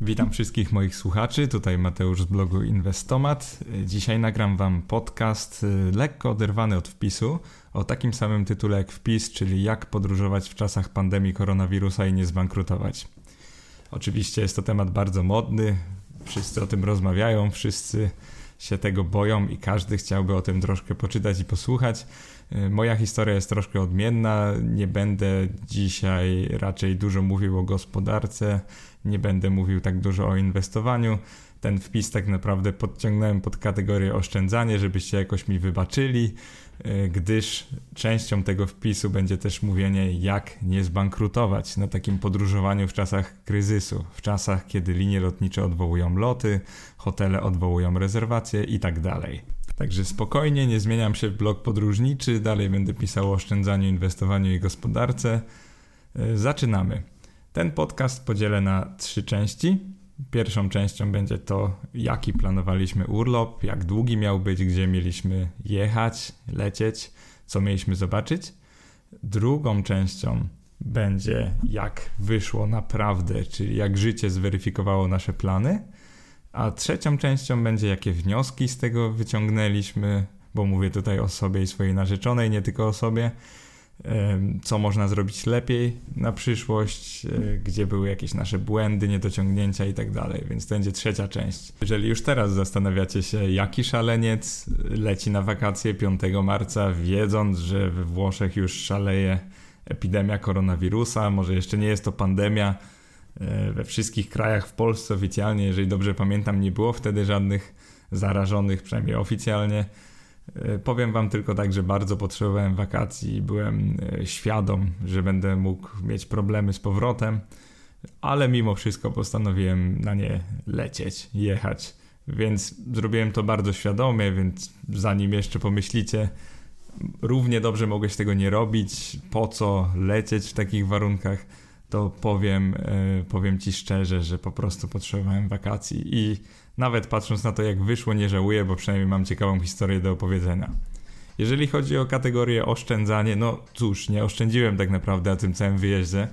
Witam wszystkich moich słuchaczy, tutaj Mateusz z blogu Inwestomat. Dzisiaj nagram Wam podcast y, lekko oderwany od wpisu, o takim samym tytule jak wpis, czyli jak podróżować w czasach pandemii koronawirusa i nie zbankrutować. Oczywiście jest to temat bardzo modny, wszyscy o tym rozmawiają, wszyscy się tego boją i każdy chciałby o tym troszkę poczytać i posłuchać. Y, moja historia jest troszkę odmienna. Nie będę dzisiaj raczej dużo mówił o gospodarce, nie będę mówił tak dużo o inwestowaniu. Ten wpis tak naprawdę podciągnąłem pod kategorię oszczędzanie, żebyście jakoś mi wybaczyli, y, gdyż częścią tego wpisu będzie też mówienie, jak nie zbankrutować na takim podróżowaniu w czasach kryzysu, w czasach, kiedy linie lotnicze odwołują loty, hotele odwołują rezerwacje i tak. Także spokojnie, nie zmieniam się w blog podróżniczy, dalej będę pisał o oszczędzaniu, inwestowaniu i gospodarce. Y, zaczynamy. Ten podcast podzielę na trzy części. Pierwszą częścią będzie to, jaki planowaliśmy urlop, jak długi miał być, gdzie mieliśmy jechać, lecieć, co mieliśmy zobaczyć. Drugą częścią będzie, jak wyszło naprawdę, czyli jak życie zweryfikowało nasze plany. A trzecią częścią będzie, jakie wnioski z tego wyciągnęliśmy, bo mówię tutaj o sobie i swojej narzeczonej, nie tylko o sobie co można zrobić lepiej na przyszłość, e, gdzie były jakieś nasze błędy, niedociągnięcia i tak dalej. Więc to będzie trzecia część. Jeżeli już teraz zastanawiacie się, jaki szaleniec leci na wakacje 5 marca, wiedząc, że we Włoszech już szaleje epidemia koronawirusa, może jeszcze nie jest to pandemia. E, we wszystkich krajach w Polsce oficjalnie, jeżeli dobrze pamiętam, nie było wtedy żadnych zarażonych, przynajmniej oficjalnie. E, powiem Wam tylko tak, że bardzo potrzebowałem wakacji i byłem e, świadom, że będę mógł mieć problemy z powrotem, ale mimo wszystko postanowiłem na nie lecieć, jechać. Więc zrobiłem to bardzo świadomie, więc zanim jeszcze pomyślicie, równie dobrze mogłeś tego nie robić, po co lecieć w takich warunkach, to powiem, e, powiem Ci szczerze, że po prostu potrzebowałem wakacji i nawet patrząc na to, jak wyszło, nie żałuję, bo przynajmniej mam ciekawą historię do opowiedzenia. Jeżeli chodzi o kategorię oszczędzanie, no cóż, nie oszczędziłem tak naprawdę na tym całym wyjeździe.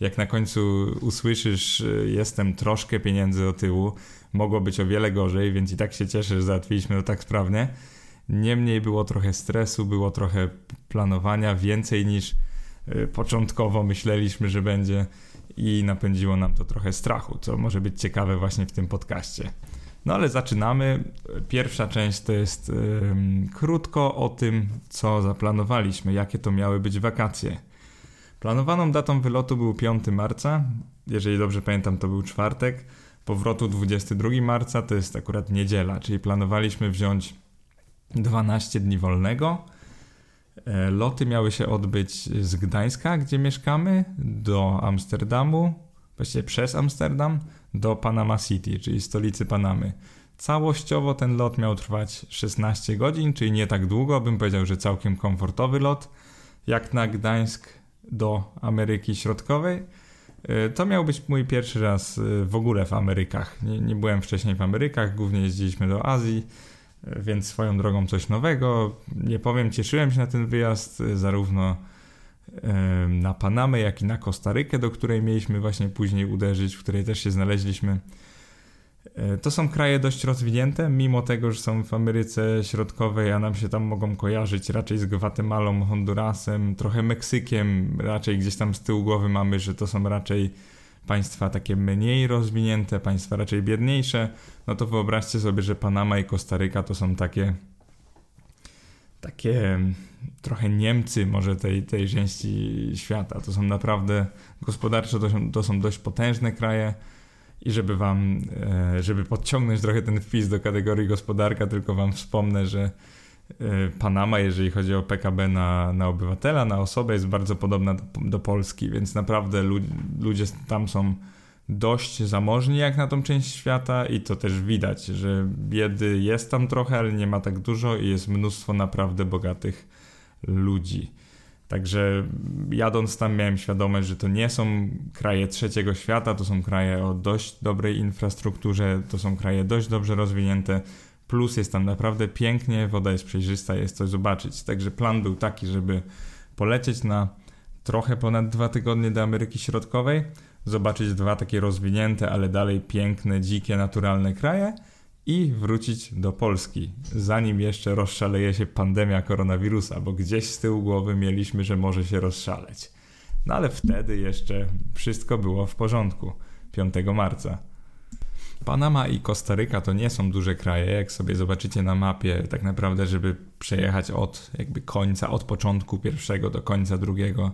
Jak na końcu usłyszysz, y, jestem troszkę pieniędzy do tyłu, mogło być o wiele gorzej, więc i tak się cieszę, że załatwiliśmy to tak sprawnie. Niemniej było trochę stresu, było trochę planowania, więcej niż początkowo myśleliśmy, że będzie i napędziło nam to trochę strachu, co może być ciekawe właśnie w tym podcaście. No ale zaczynamy. Pierwsza część to jest krótko o tym, co zaplanowaliśmy, jakie to miały być wakacje. Planowaną datą wylotu był 5 marca, jeżeli dobrze pamiętam, to był czwartek. Powrotu 22 marca to jest akurat niedziela, czyli planowaliśmy wziąć 12 dni wolnego. E, loty miały się odbyć z Gdańska, gdzie mieszkamy, do Amsterdamu, właściwie przez Amsterdam, do Panama City, czyli stolicy Panamy. Całościowo ten lot miał trwać 16 godzin, czyli nie tak długo, bym powiedział, że całkiem komfortowy lot, jak na Gdańsk do Ameryki Środkowej. E, to miał być mój pierwszy raz e, w ogóle w Amerykach. Nie, nie byłem wcześniej w Amerykach, głównie jeździliśmy do Azji, więc swoją drogą coś nowego. Nie powiem, cieszyłem się na ten wyjazd, zarówno na Panamę, jak i na Kostarykę, do której mieliśmy właśnie później uderzyć, w której też się znaleźliśmy. E, to są kraje dość rozwinięte, mimo tego, że są w Ameryce Środkowej, a nam się tam mogą kojarzyć raczej z Gwatemalą, Hondurasem, trochę Meksykiem, raczej gdzieś tam z tyłu głowy mamy, że to są raczej państwa takie mniej rozwinięte, państwa raczej biedniejsze, no to wyobraźcie sobie, że Panama i Kostaryka to są takie takie trochę Niemcy może tej, tej części świata. To są naprawdę gospodarczo to to są dość potężne kraje i żeby wam, e, żeby podciągnąć trochę ten wpis do kategorii gospodarka, tylko wam wspomnę, że Panama, jeżeli chodzi o PKB na, na obywatela, na osobę, jest bardzo podobna do, do Polski, więc naprawdę ludzie tam są dość zamożni jak na tą część świata i to też widać, że biedy jest tam trochę, ale nie ma tak dużo i jest mnóstwo naprawdę bogatych ludzi. Także jadąc tam miałem świadomość, że to nie są kraje trzeciego świata, to są kraje o dość dobrej infrastrukturze, to są kraje dość dobrze rozwinięte, plus jest tam naprawdę pięknie, woda jest przejrzysta, jest coś zobaczyć. Także plan był taki, żeby polecieć na trochę ponad dwa tygodnie do Ameryki Środkowej, zobaczyć dwa takie rozwinięte, ale dalej piękne, dzikie, naturalne kraje i wrócić do Polski, zanim jeszcze rozszaleje się pandemia koronawirusa, bo gdzieś z tyłu głowy mieliśmy, że może się rozszaleć. No ale wtedy jeszcze wszystko było w porządku. 5 marca. Panama i Kostaryka to nie są duże kraje, jak sobie zobaczycie na mapie, tak naprawdę, żeby przejechać od jakby końca, od początku pierwszego do końca drugiego,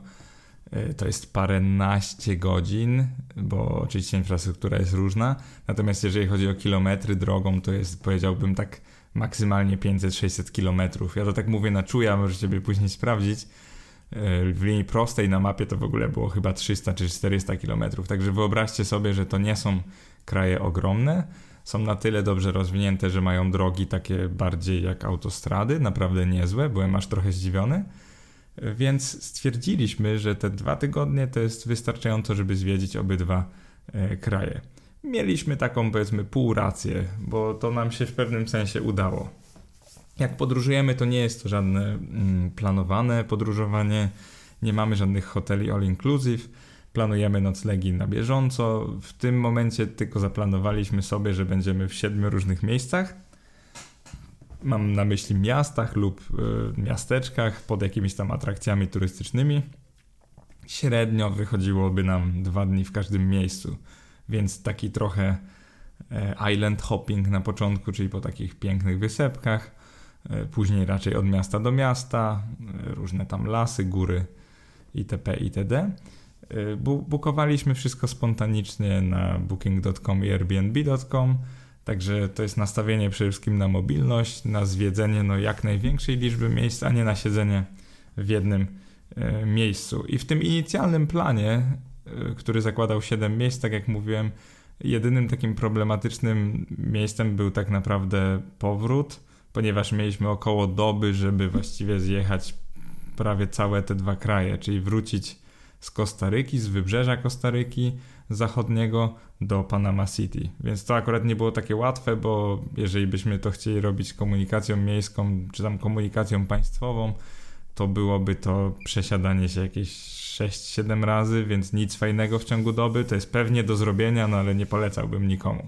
e, to jest paręnaście godzin, bo oczywiście infrastruktura jest różna. Natomiast jeżeli chodzi o kilometry drogą, to jest powiedziałbym tak maksymalnie 500-600 kilometrów. Ja to tak mówię na czuja, możecie sobie później sprawdzić. W linii prostej na mapie to w ogóle było chyba 300 czy 400 kilometrów. Także wyobraźcie sobie, że to nie są kraje ogromne, są na tyle dobrze rozwinięte, że mają drogi takie bardziej jak autostrady, naprawdę niezłe, byłem aż trochę zdziwiony. Więc stwierdziliśmy, że te dwa tygodnie to jest wystarczająco, żeby zwiedzić obydwa e, kraje. Mieliśmy taką powiedzmy pół rację, bo to nam się w pewnym sensie udało. Jak podróżujemy, to nie jest to żadne mm, planowane podróżowanie, nie mamy żadnych hoteli all inclusive planujemy noclegi na bieżąco. W tym momencie tylko zaplanowaliśmy sobie, że będziemy w siedmiu różnych miejscach. Mam na myśli miastach lub y, miasteczkach pod jakimiś tam atrakcjami turystycznymi. Średnio wychodziłoby nam dwa dni w każdym miejscu, więc taki trochę e, island hopping na początku, czyli po takich pięknych wysepkach, później raczej od miasta do miasta, e, różne tam lasy, góry itp. itd. Y, bukowaliśmy wszystko spontanicznie na booking.com i airbnb.com, także to jest nastawienie przede wszystkim na mobilność, na zwiedzenie no, jak największej liczby miejsc, a nie na siedzenie w jednym miejscu. I w tym inicjalnym planie, który zakładał 7 miejsc, tak jak mówiłem, jedynym takim problematycznym miejscem był tak naprawdę powrót, ponieważ mieliśmy około doby, żeby właściwie zjechać prawie całe te dwa kraje, czyli wrócić z Kostaryki, z wybrzeża Kostaryki zachodniego do Panama City. Więc to akurat nie było takie łatwe, bo jeżeli byśmy to chcieli robić komunikacją miejską czy tam komunikacją państwową, to byłoby to przesiadanie się jakieś 6-7 razy, więc nic fajnego w ciągu doby. To jest pewnie do zrobienia, no ale nie polecałbym nikomu.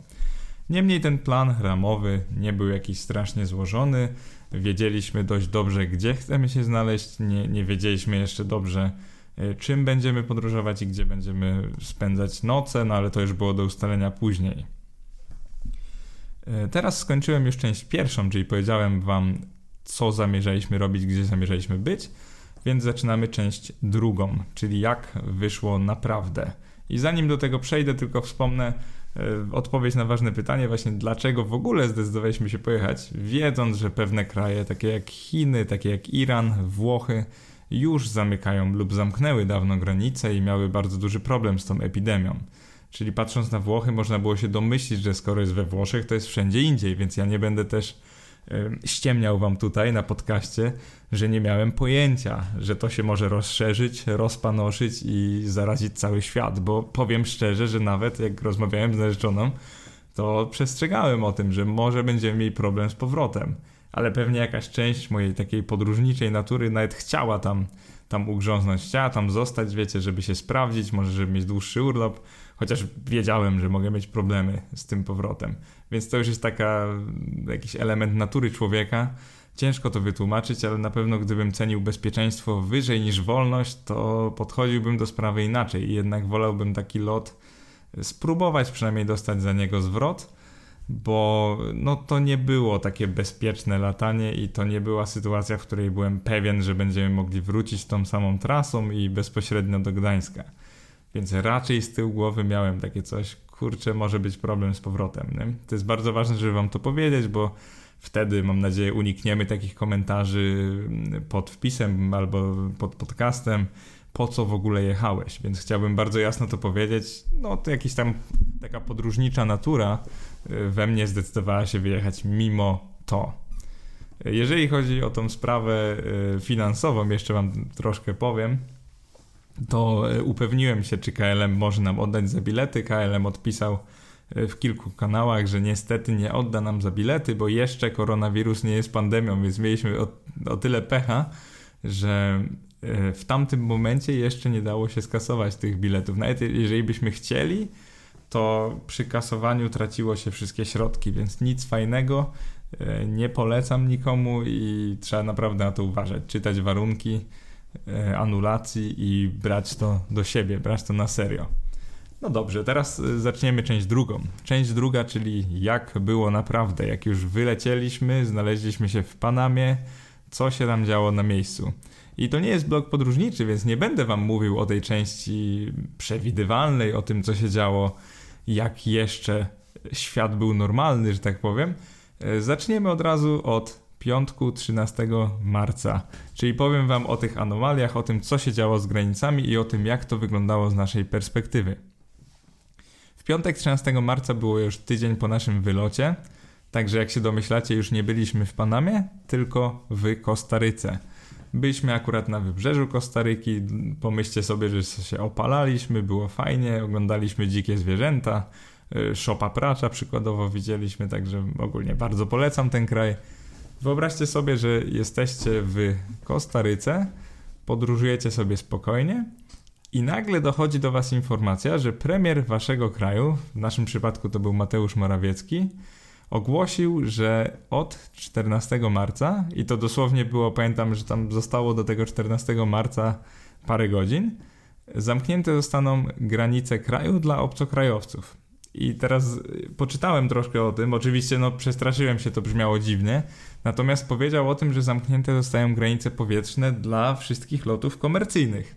Niemniej ten plan ramowy nie był jakiś strasznie złożony. Wiedzieliśmy dość dobrze, gdzie chcemy się znaleźć, nie, nie wiedzieliśmy jeszcze dobrze, E, czym będziemy podróżować i gdzie będziemy spędzać noce, no ale to już było do ustalenia później. E, teraz skończyłem już część pierwszą, czyli powiedziałem Wam, co zamierzaliśmy robić, gdzie zamierzaliśmy być, więc zaczynamy część drugą, czyli jak wyszło naprawdę. I zanim do tego przejdę, tylko wspomnę odpowiedź na ważne pytanie, właśnie dlaczego w ogóle zdecydowaliśmy się pojechać, wiedząc, że pewne kraje, takie jak Chiny, takie jak Iran, Włochy, już zamykają lub zamknęły dawno granice i miały bardzo duży problem z tą epidemią. Czyli patrząc na Włochy, można było się domyślić, że skoro jest we Włoszech, to jest wszędzie indziej, więc ja nie będę też ściemniał wam tutaj na podcaście, że nie miałem pojęcia, że to się może rozszerzyć, rozpanoszyć i zarazić cały świat, bo powiem szczerze, że nawet jak rozmawiałem z narzeczoną, to przestrzegałem o tym, że może będziemy mieli problem z powrotem ale pewnie jakaś część mojej takiej podróżniczej natury nawet chciała tam, tam ugrząznąć, chciała tam zostać, wiecie, żeby się sprawdzić, może żeby mieć dłuższy urlop, chociaż wiedziałem, że mogę mieć problemy z tym powrotem. Więc to już jest taka, jakiś element natury człowieka. Ciężko to wytłumaczyć, ale na pewno gdybym cenił bezpieczeństwo wyżej niż wolność, to podchodziłbym do sprawy inaczej i jednak wolałbym taki lot spróbować przynajmniej dostać za niego zwrot, bo no to nie było takie bezpieczne latanie i to nie była sytuacja, w której byłem pewien, że będziemy mogli wrócić tą samą trasą i bezpośrednio do Gdańska. Więc raczej z tyłu głowy miałem takie coś, kurczę, może być problem z powrotem. Nie? To jest bardzo ważne, żeby wam to powiedzieć, bo wtedy mam nadzieję unikniemy takich komentarzy pod wpisem albo pod podcastem, po co w ogóle jechałeś. Więc chciałbym bardzo jasno to powiedzieć. No to jakiś tam taka podróżnicza natura we mnie zdecydowała się wyjechać mimo to. Jeżeli chodzi o tą sprawę e, finansową, jeszcze Wam troszkę powiem, to e, upewniłem się, czy KLM może nam oddać za bilety. KLM odpisał e, w kilku kanałach, że niestety nie odda nam za bilety, bo jeszcze koronawirus nie jest pandemią, więc mieliśmy o, o tyle pecha, że e, w tamtym momencie jeszcze nie dało się skasować tych biletów. Nawet jeżeli byśmy chcieli, to przy kasowaniu traciło się wszystkie środki, więc nic fajnego. Nie polecam nikomu i trzeba naprawdę na to uważać. Czytać warunki anulacji i brać to do siebie, brać to na serio. No dobrze, teraz e, zaczniemy część drugą. Część druga, czyli jak było naprawdę, jak już wylecieliśmy, znaleźliśmy się w Panamie, co się tam działo na miejscu. I to nie jest blog podróżniczy, więc nie będę wam mówił o tej części przewidywalnej, o tym, co się działo, jak jeszcze świat był normalny, że tak powiem. E, zaczniemy od razu od piątku 13 marca, czyli powiem wam o tych anomaliach, o tym, co się działo z granicami i o tym, jak to wyglądało z naszej perspektywy. W piątek 13 marca było już tydzień po naszym wylocie, także jak się domyślacie, już nie byliśmy w Panamie, tylko w Kostaryce. Byliśmy akurat na wybrzeżu Kostaryki. Pomyślcie sobie, że się opalaliśmy, było fajnie, oglądaliśmy dzikie zwierzęta. Y, Szopa Pracza przykładowo widzieliśmy, także ogólnie bardzo polecam ten kraj. Wyobraźcie sobie, że jesteście w Kostaryce, podróżujecie sobie spokojnie i nagle dochodzi do Was informacja, że premier Waszego kraju, w naszym przypadku to był Mateusz Morawiecki, ogłosił, że od 14 marca, i to dosłownie było, pamiętam, że tam zostało do tego 14 marca parę godzin, zamknięte zostaną granice kraju dla obcokrajowców. I teraz poczytałem troszkę o tym. Oczywiście, no, przestraszyłem się, to brzmiało dziwnie. Natomiast powiedział o tym, że zamknięte zostają granice powietrzne dla wszystkich lotów komercyjnych.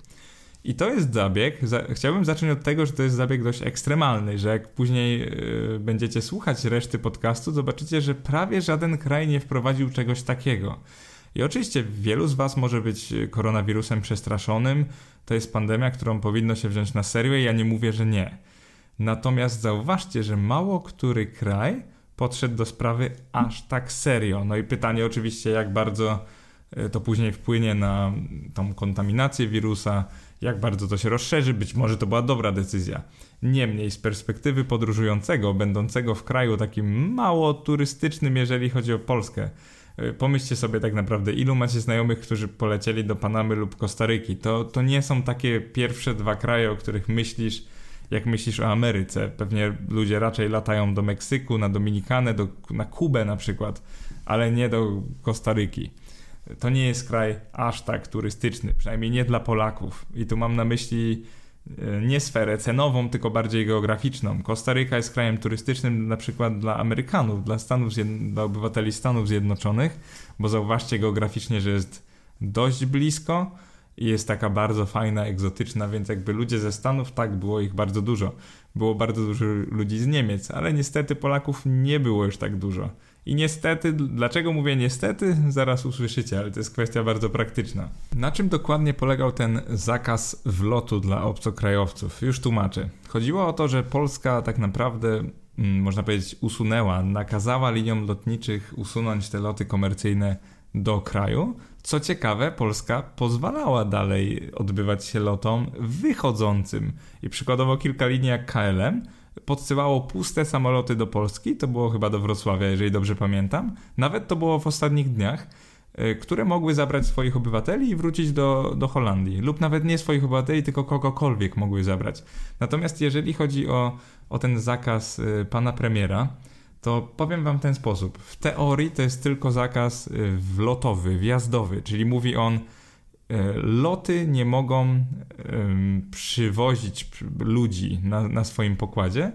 I to jest zabieg. Za, chciałbym zacząć od tego, że to jest zabieg dość ekstremalny, że jak później yy, będziecie słuchać reszty podcastu, zobaczycie, że prawie żaden kraj nie wprowadził czegoś takiego. I oczywiście wielu z Was może być koronawirusem przestraszonym. To jest pandemia, którą powinno się wziąć na serio, i ja nie mówię, że nie. Natomiast zauważcie, że mało który kraj podszedł do sprawy aż tak serio. No i pytanie oczywiście, jak bardzo e, to później wpłynie na tą kontaminację wirusa, jak bardzo to się rozszerzy. Być może to była dobra decyzja. Niemniej, z perspektywy podróżującego, będącego w kraju takim mało turystycznym, jeżeli chodzi o Polskę, e, pomyślcie sobie tak naprawdę, ilu macie znajomych, którzy polecieli do Panamy lub Kostaryki. To, to nie są takie pierwsze dwa kraje, o których myślisz, jak myślisz o Ameryce. Pewnie ludzie raczej latają do Meksyku, na Dominikanę, do, na Kubę na przykład, ale nie do Kostaryki. To nie jest kraj aż tak turystyczny, przynajmniej nie dla Polaków. I tu mam na myśli e, nie sferę cenową, tylko bardziej geograficzną. Kostaryka jest krajem turystycznym na przykład dla Amerykanów, dla, Stanów, dla obywateli Stanów Zjednoczonych, bo zauważcie geograficznie, że jest dość blisko, i jest taka bardzo fajna, egzotyczna, więc jakby ludzie ze Stanów, tak, było ich bardzo dużo. Było bardzo dużo ludzi z Niemiec, ale niestety Polaków nie było już tak dużo. I niestety, dlaczego mówię niestety, zaraz usłyszycie, ale to jest kwestia bardzo praktyczna. Na czym dokładnie polegał ten zakaz wlotu dla obcokrajowców? Już tłumaczę. Chodziło o to, że Polska tak naprawdę, mm, można powiedzieć, usunęła, nakazała liniom lotniczych usunąć te loty komercyjne do kraju. Co ciekawe, Polska pozwalała dalej odbywać się lotom wychodzącym. I przykładowo kilka linii jak KLM podsyłało puste samoloty do Polski, to było chyba do Wrocławia, jeżeli dobrze pamiętam. Nawet to było w ostatnich dniach, e, które mogły zabrać swoich obywateli i wrócić do, do Holandii. Lub nawet nie swoich obywateli, tylko kogokolwiek mogły zabrać. Natomiast jeżeli chodzi o, o ten zakaz e, pana premiera, to powiem wam w ten sposób. W teorii to jest tylko zakaz y, wlotowy, wjazdowy, czyli mówi on, y, loty nie mogą przywozić ludzi na, na swoim pokładzie,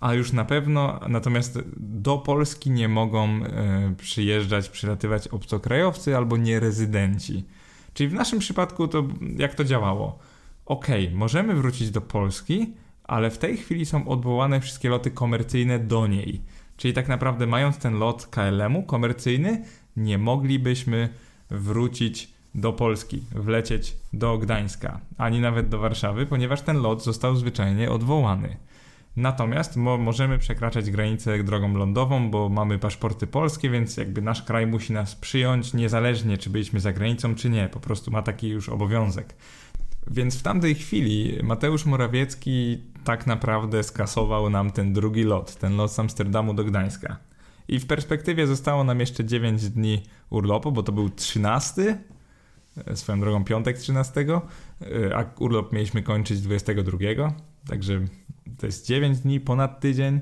a już na pewno, natomiast do Polski nie mogą y, przyjeżdżać, przylatywać obcokrajowcy albo nierezydenci. Czyli w naszym przypadku to jak to działało? Ok, możemy wrócić do Polski, ale w tej chwili są odwołane wszystkie loty komercyjne do niej. Czyli tak naprawdę mając ten lot KLM-u komercyjny, nie moglibyśmy wrócić do Polski, wlecieć do Gdańska, ani nawet do Warszawy, ponieważ ten lot został zwyczajnie odwołany. Natomiast mo możemy przekraczać granicę drogą lądową, bo mamy paszporty polskie, więc jakby nasz kraj musi nas przyjąć, niezależnie czy byliśmy za granicą, czy nie. Po prostu ma taki już obowiązek. Więc w tamtej chwili Mateusz Morawiecki tak naprawdę skasował nam ten drugi lot, ten lot z Amsterdamu do Gdańska. I w perspektywie zostało nam jeszcze 9 dni urlopu, bo to był 13, e, swoją drogą piątek 13, e, a urlop mieliśmy kończyć 22, także to jest 9 dni, ponad tydzień.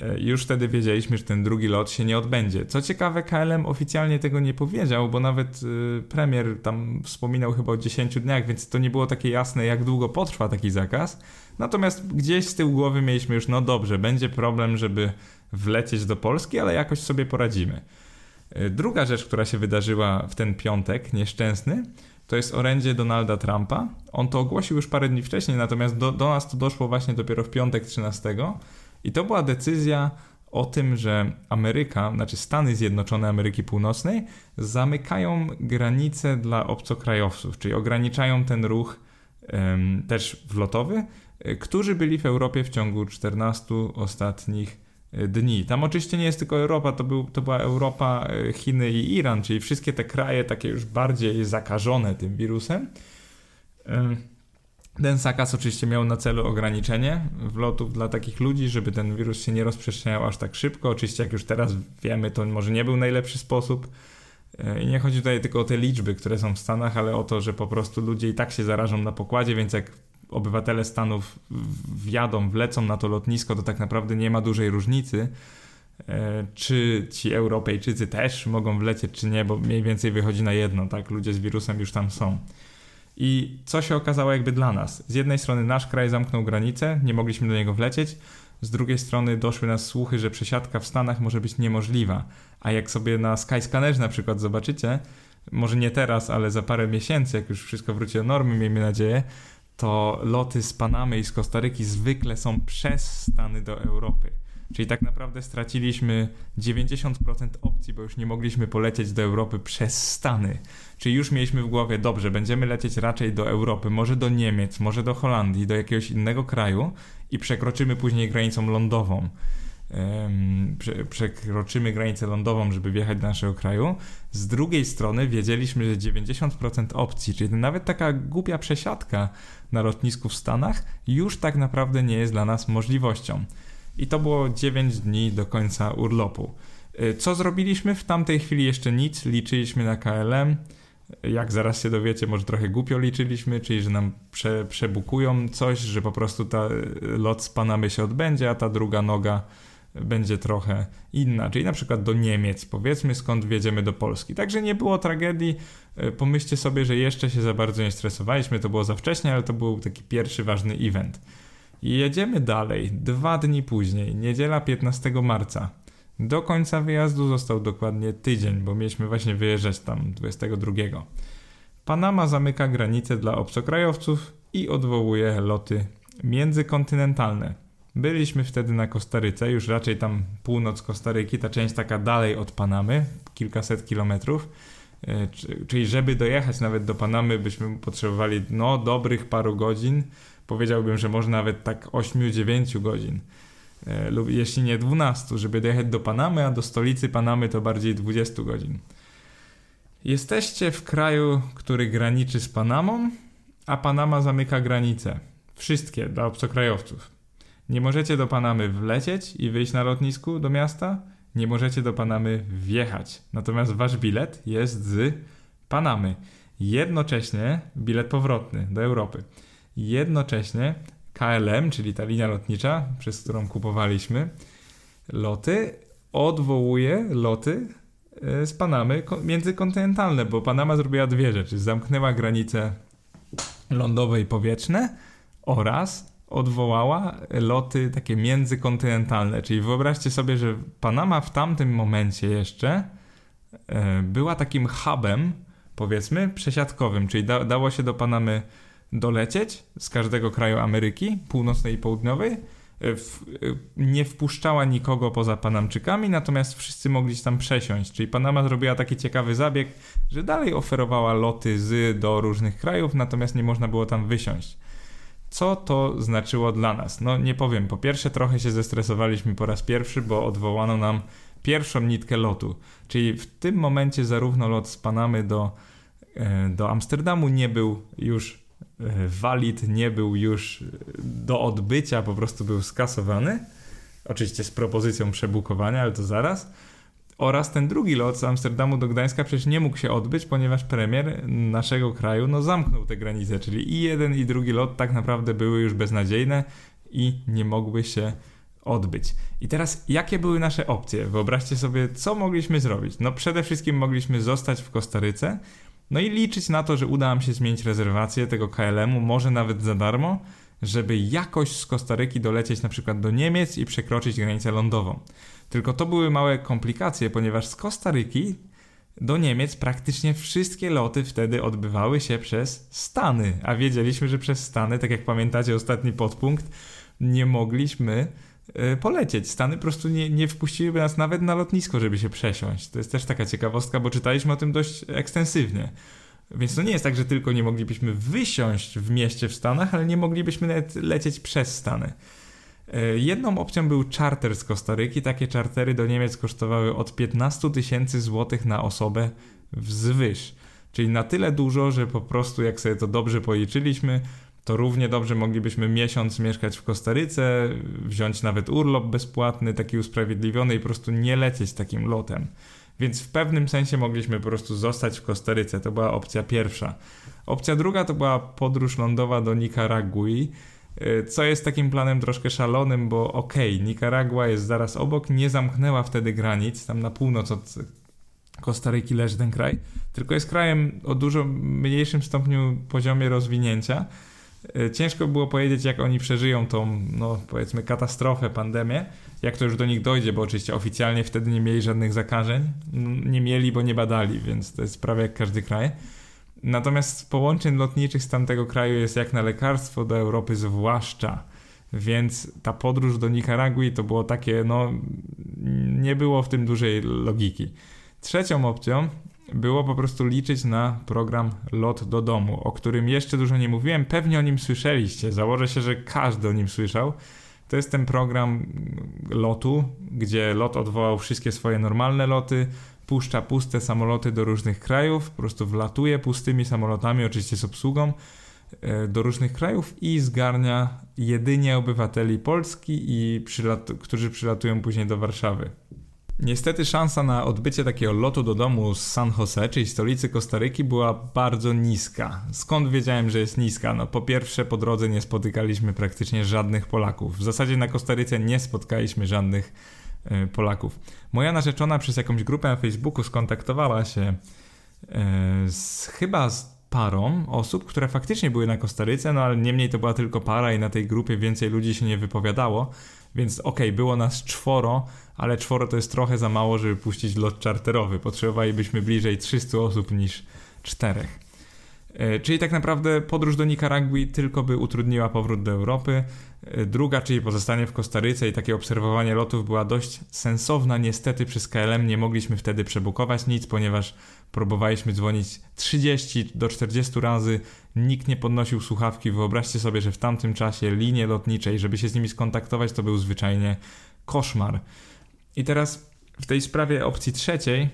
E, już wtedy wiedzieliśmy, że ten drugi lot się nie odbędzie. Co ciekawe, KLM oficjalnie tego nie powiedział, bo nawet premier tam wspominał chyba o 10 dniach, więc to nie było takie jasne, jak długo potrwa taki zakaz. Natomiast gdzieś z tyłu głowy mieliśmy już, no dobrze, będzie problem, żeby wlecieć do Polski, ale jakoś sobie poradzimy. E, druga rzecz, która się wydarzyła w ten piątek nieszczęsny, to jest orędzie Donalda Trumpa. On to ogłosił już parę dni wcześniej, natomiast do, do nas to doszło właśnie dopiero w piątek 13. I to była decyzja o tym, że Ameryka, znaczy Stany Zjednoczone Ameryki Północnej, zamykają granice dla obcokrajowców, czyli ograniczają ten ruch um, też wlotowy, e, którzy byli w Europie w ciągu 14 ostatnich dni. Tam oczywiście nie jest tylko Europa, to, był, to była Europa, e, Chiny i Iran, czyli wszystkie te kraje takie już bardziej zakażone tym wirusem. E, ten zakaz oczywiście miał na celu ograniczenie wlotów dla takich ludzi, żeby ten wirus się nie rozprzestrzeniał aż tak szybko. Oczywiście, jak już teraz wiemy, to może nie był najlepszy sposób. E, I nie chodzi tutaj tylko o te liczby, które są w Stanach, ale o to, że po prostu ludzie i tak się zarażą na pokładzie, więc jak obywatele Stanów wjadą, wlecą na to lotnisko, to tak naprawdę nie ma dużej różnicy, e, czy ci Europejczycy też mogą wlecieć, czy nie, bo mniej więcej wychodzi na jedno, tak? Ludzie z wirusem już tam są. I co się okazało jakby dla nas? Z jednej strony nasz kraj zamknął granicę, nie mogliśmy do niego wlecieć, z drugiej strony doszły nas słuchy, że przesiadka w Stanach może być niemożliwa. A jak sobie na Skyscannerze na przykład zobaczycie, może nie teraz, ale za parę miesięcy, jak już wszystko wróci do normy, miejmy nadzieję, to loty z Panamy i z Kostaryki zwykle są przez Stany do Europy. Czyli tak naprawdę straciliśmy 90% opcji, bo już nie mogliśmy polecieć do Europy przez Stany. Czyli już mieliśmy w głowie, dobrze, będziemy lecieć raczej do Europy, może do Niemiec, może do Holandii, do jakiegoś innego kraju i przekroczymy później granicą lądową przekroczymy granicę lądową, żeby wjechać do naszego kraju. Z drugiej strony wiedzieliśmy, że 90% opcji, czyli nawet taka głupia przesiadka na lotnisku w Stanach, już tak naprawdę nie jest dla nas możliwością. I to było 9 dni do końca urlopu. Y, co zrobiliśmy? W tamtej chwili jeszcze nic, liczyliśmy na KLM. Jak zaraz się dowiecie, może trochę głupio liczyliśmy, czyli że nam prze, przebukują coś, że po prostu ta y, lot z Panamy się odbędzie, a ta druga noga będzie trochę inna, czyli na przykład do Niemiec, powiedzmy, skąd wjedziemy do Polski. Także nie było tragedii. E, pomyślcie sobie, że jeszcze się za bardzo nie stresowaliśmy, to było za wcześnie, ale to był taki pierwszy ważny event. Jedziemy dalej, dwa dni później, niedziela 15 marca. Do końca wyjazdu został dokładnie tydzień, bo mieliśmy właśnie wyjeżdżać tam 22. Panama zamyka granice dla obcokrajowców i odwołuje loty międzykontynentalne. Byliśmy wtedy na Kostaryce, już raczej tam północ Kostaryki, ta część taka dalej od Panamy, kilkaset kilometrów. E, czyli żeby dojechać nawet do Panamy, byśmy potrzebowali no dobrych paru godzin. Powiedziałbym, że może nawet tak 8-9 godzin. E, lub jeśli nie 12, żeby dojechać do Panamy, a do stolicy Panamy to bardziej 20 godzin. Jesteście w kraju, który graniczy z Panamą, a Panama zamyka granice. Wszystkie dla obcokrajowców. Nie możecie do Panamy wlecieć i wyjść na lotnisku do miasta, nie możecie do Panamy wjechać. Natomiast wasz bilet jest z Panamy. Jednocześnie bilet powrotny do Europy. Jednocześnie KLM, czyli ta linia lotnicza, przez którą kupowaliśmy loty, odwołuje loty e, z Panamy międzykontynentalne, bo Panama zrobiła dwie rzeczy. Zamknęła granice lądowe i powietrzne oraz odwołała loty takie międzykontynentalne. Czyli wyobraźcie sobie, że Panama w tamtym momencie jeszcze e, była takim hubem, powiedzmy, przesiadkowym, czyli da, dało się do Panamy dolecieć z każdego kraju Ameryki Północnej i Południowej. E, w, e, nie wpuszczała nikogo poza Panamczykami, natomiast wszyscy mogli się tam przesiąść. Czyli Panama zrobiła taki ciekawy zabieg, że dalej oferowała loty z do różnych krajów, natomiast nie można było tam wysiąść. Co to znaczyło dla nas? No nie powiem, po pierwsze trochę się zestresowaliśmy po raz pierwszy, bo odwołano nam pierwszą nitkę lotu, czyli w tym momencie zarówno lot z Panamy do, e, do Amsterdamu nie był już walid, nie był już do odbycia, po prostu był skasowany. Oczywiście z propozycją przebukowania, ale to zaraz. Oraz ten drugi lot z Amsterdamu do Gdańska przecież nie mógł się odbyć, ponieważ premier naszego kraju no, zamknął te granice, czyli i jeden i drugi lot tak naprawdę były już beznadziejne i nie mogły się odbyć. I teraz, jakie były nasze opcje? Wyobraźcie sobie, co mogliśmy zrobić. No, przede wszystkim mogliśmy zostać w Kostaryce, no i liczyć na to, że uda nam się zmienić rezerwację tego KLM-u, może nawet za darmo, żeby jakoś z Kostaryki dolecieć na przykład do Niemiec i przekroczyć granicę lądową. Tylko to były małe komplikacje, ponieważ z Kostaryki do Niemiec praktycznie wszystkie loty wtedy odbywały się przez Stany, a wiedzieliśmy, że przez Stany, tak jak pamiętacie ostatni podpunkt, nie mogliśmy polecieć. Stany po prostu nie, nie wpuściłyby nas nawet na lotnisko, żeby się przesiąść. To jest też taka ciekawostka, bo czytaliśmy o tym dość ekstensywnie. Więc to nie jest tak, że tylko nie moglibyśmy wysiąść w mieście w Stanach, ale nie moglibyśmy nawet lecieć przez Stany. E, jedną opcją był charter z Kostaryki. Takie chartery do Niemiec kosztowały od 15 tysięcy złotych na osobę wzwyż. Czyli na tyle dużo, że po prostu jak sobie to dobrze policzyliśmy, to równie dobrze moglibyśmy miesiąc mieszkać w Kostaryce, wziąć nawet urlop bezpłatny, taki usprawiedliwiony i po prostu nie lecieć takim lotem. Więc w pewnym sensie mogliśmy po prostu zostać w Kostaryce. To była opcja pierwsza. Opcja druga to była podróż lądowa do Nikaragui, y, co jest takim planem troszkę szalonym, bo okej, okay, Nikaragua jest zaraz obok, nie zamknęła wtedy granic, tam na północ od Kostaryki leży ten kraj, tylko jest krajem o dużo mniejszym stopniu poziomie rozwinięcia ciężko było powiedzieć, jak oni przeżyją tą, no powiedzmy, katastrofę, pandemię, jak to już do nich dojdzie, bo oczywiście oficjalnie wtedy nie mieli żadnych zakażeń. Nie mieli, bo nie badali, więc to jest prawie jak każdy kraj. Natomiast połączeń lotniczych z tamtego kraju jest jak na lekarstwo do Europy zwłaszcza. Więc ta podróż do Nikaragui to było takie, no, nie było w tym dużej logiki. Trzecią opcją było po prostu liczyć na program Lot do domu, o którym jeszcze dużo nie mówiłem. Pewnie o nim słyszeliście. Założę się, że każdy o nim słyszał. To jest ten program lotu, gdzie lot odwołał wszystkie swoje normalne loty, puszcza puste samoloty do różnych krajów, po prostu wlatuje pustymi samolotami, oczywiście z obsługą, e, do różnych krajów i zgarnia jedynie obywateli Polski, i przylat którzy przylatują później do Warszawy. Niestety szansa na odbycie takiego lotu do domu z San Jose, czyli stolicy Kostaryki, była bardzo niska. Skąd wiedziałem, że jest niska? No po pierwsze po drodze nie spotykaliśmy praktycznie żadnych Polaków. W zasadzie na Kostaryce nie spotkaliśmy żadnych y, Polaków. Moja narzeczona przez jakąś grupę na Facebooku skontaktowała się y, z, chyba z parą osób, które faktycznie były na Kostaryce, no ale niemniej to była tylko para i na tej grupie więcej ludzi się nie wypowiadało, więc okej, okay, było nas czworo, ale czworo to jest trochę za mało, żeby puścić lot czarterowy. Potrzebowalibyśmy bliżej 300 osób niż czterech. E, czyli tak naprawdę podróż do Nikaragui tylko by utrudniła powrót do Europy. E, druga, czyli pozostanie w Kostaryce i takie obserwowanie lotów była dość sensowna. Niestety przez KLM nie mogliśmy wtedy przebukować nic, ponieważ próbowaliśmy dzwonić 30 do 40 razy, nikt nie podnosił słuchawki. Wyobraźcie sobie, że w tamtym czasie linie lotnicze, żeby się z nimi skontaktować, to był zwyczajnie koszmar. I teraz w tej sprawie opcji trzeciej,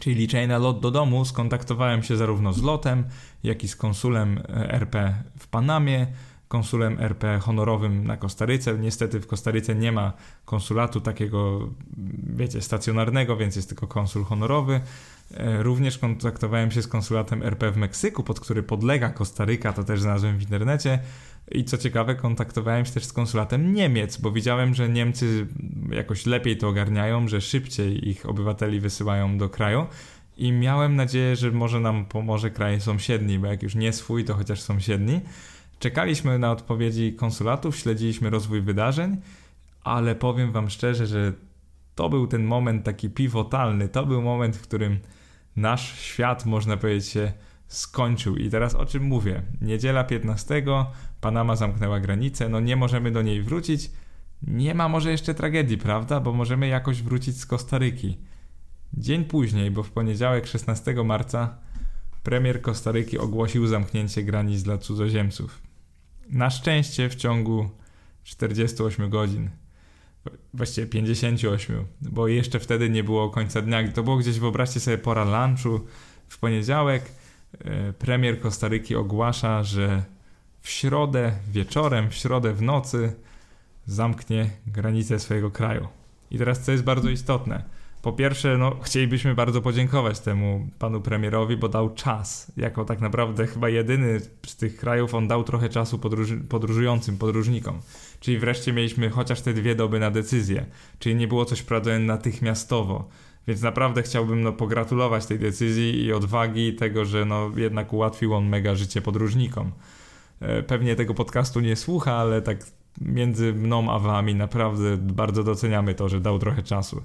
czyli liczenie na lot do domu, skontaktowałem się zarówno z lotem, jak i z konsulem e, RP w Panamie, konsulem RP honorowym na Kostaryce. Niestety w Kostaryce nie ma konsulatu takiego, wiecie, stacjonarnego, więc jest tylko konsul honorowy. E, również kontaktowałem się z konsulatem RP w Meksyku, pod który podlega Kostaryka, to też znalazłem w internecie. I co ciekawe, kontaktowałem się też z konsulatem Niemiec, bo widziałem, że Niemcy jakoś lepiej to ogarniają, że szybciej ich obywateli wysyłają do kraju. I miałem nadzieję, że może nam pomoże kraj sąsiedni, bo jak już nie swój, to chociaż sąsiedni. Czekaliśmy na odpowiedzi konsulatów, śledziliśmy rozwój wydarzeń, ale powiem Wam szczerze, że to był ten moment taki pivotalny. To był moment, w którym nasz świat, można powiedzieć, się skończył. I teraz o czym mówię? Niedziela 15, Panama zamknęła granicę, no nie możemy do niej wrócić. Nie ma może jeszcze tragedii, prawda? Bo możemy jakoś wrócić z Kostaryki. Dzień później, bo w poniedziałek 16 marca premier Kostaryki ogłosił zamknięcie granic dla cudzoziemców. Na szczęście w ciągu 48 godzin. Właściwie 58, bo jeszcze wtedy nie było końca dnia. To było gdzieś, wyobraźcie sobie, pora lunchu w poniedziałek E, premier Kostaryki ogłasza, że w środę wieczorem, w środę w nocy zamknie granice swojego kraju. I teraz co jest bardzo istotne. po pierwsze, no, chcielibyśmy bardzo podziękować temu panu premierowi, bo dał czas. Jako tak naprawdę chyba jedyny z tych krajów on dał trochę czasu podróżującym, podróżnikom. Czyli wreszcie mieliśmy chociaż te dwie doby na decyzję. Czyli nie było coś prawda natychmiastowo. Więc naprawdę chciałbym no, pogratulować tej decyzji i odwagi tego, że no, jednak ułatwił on mega życie podróżnikom. E, pewnie tego podcastu nie słucha, ale tak między mną a wami naprawdę bardzo doceniamy to, że dał trochę czasu.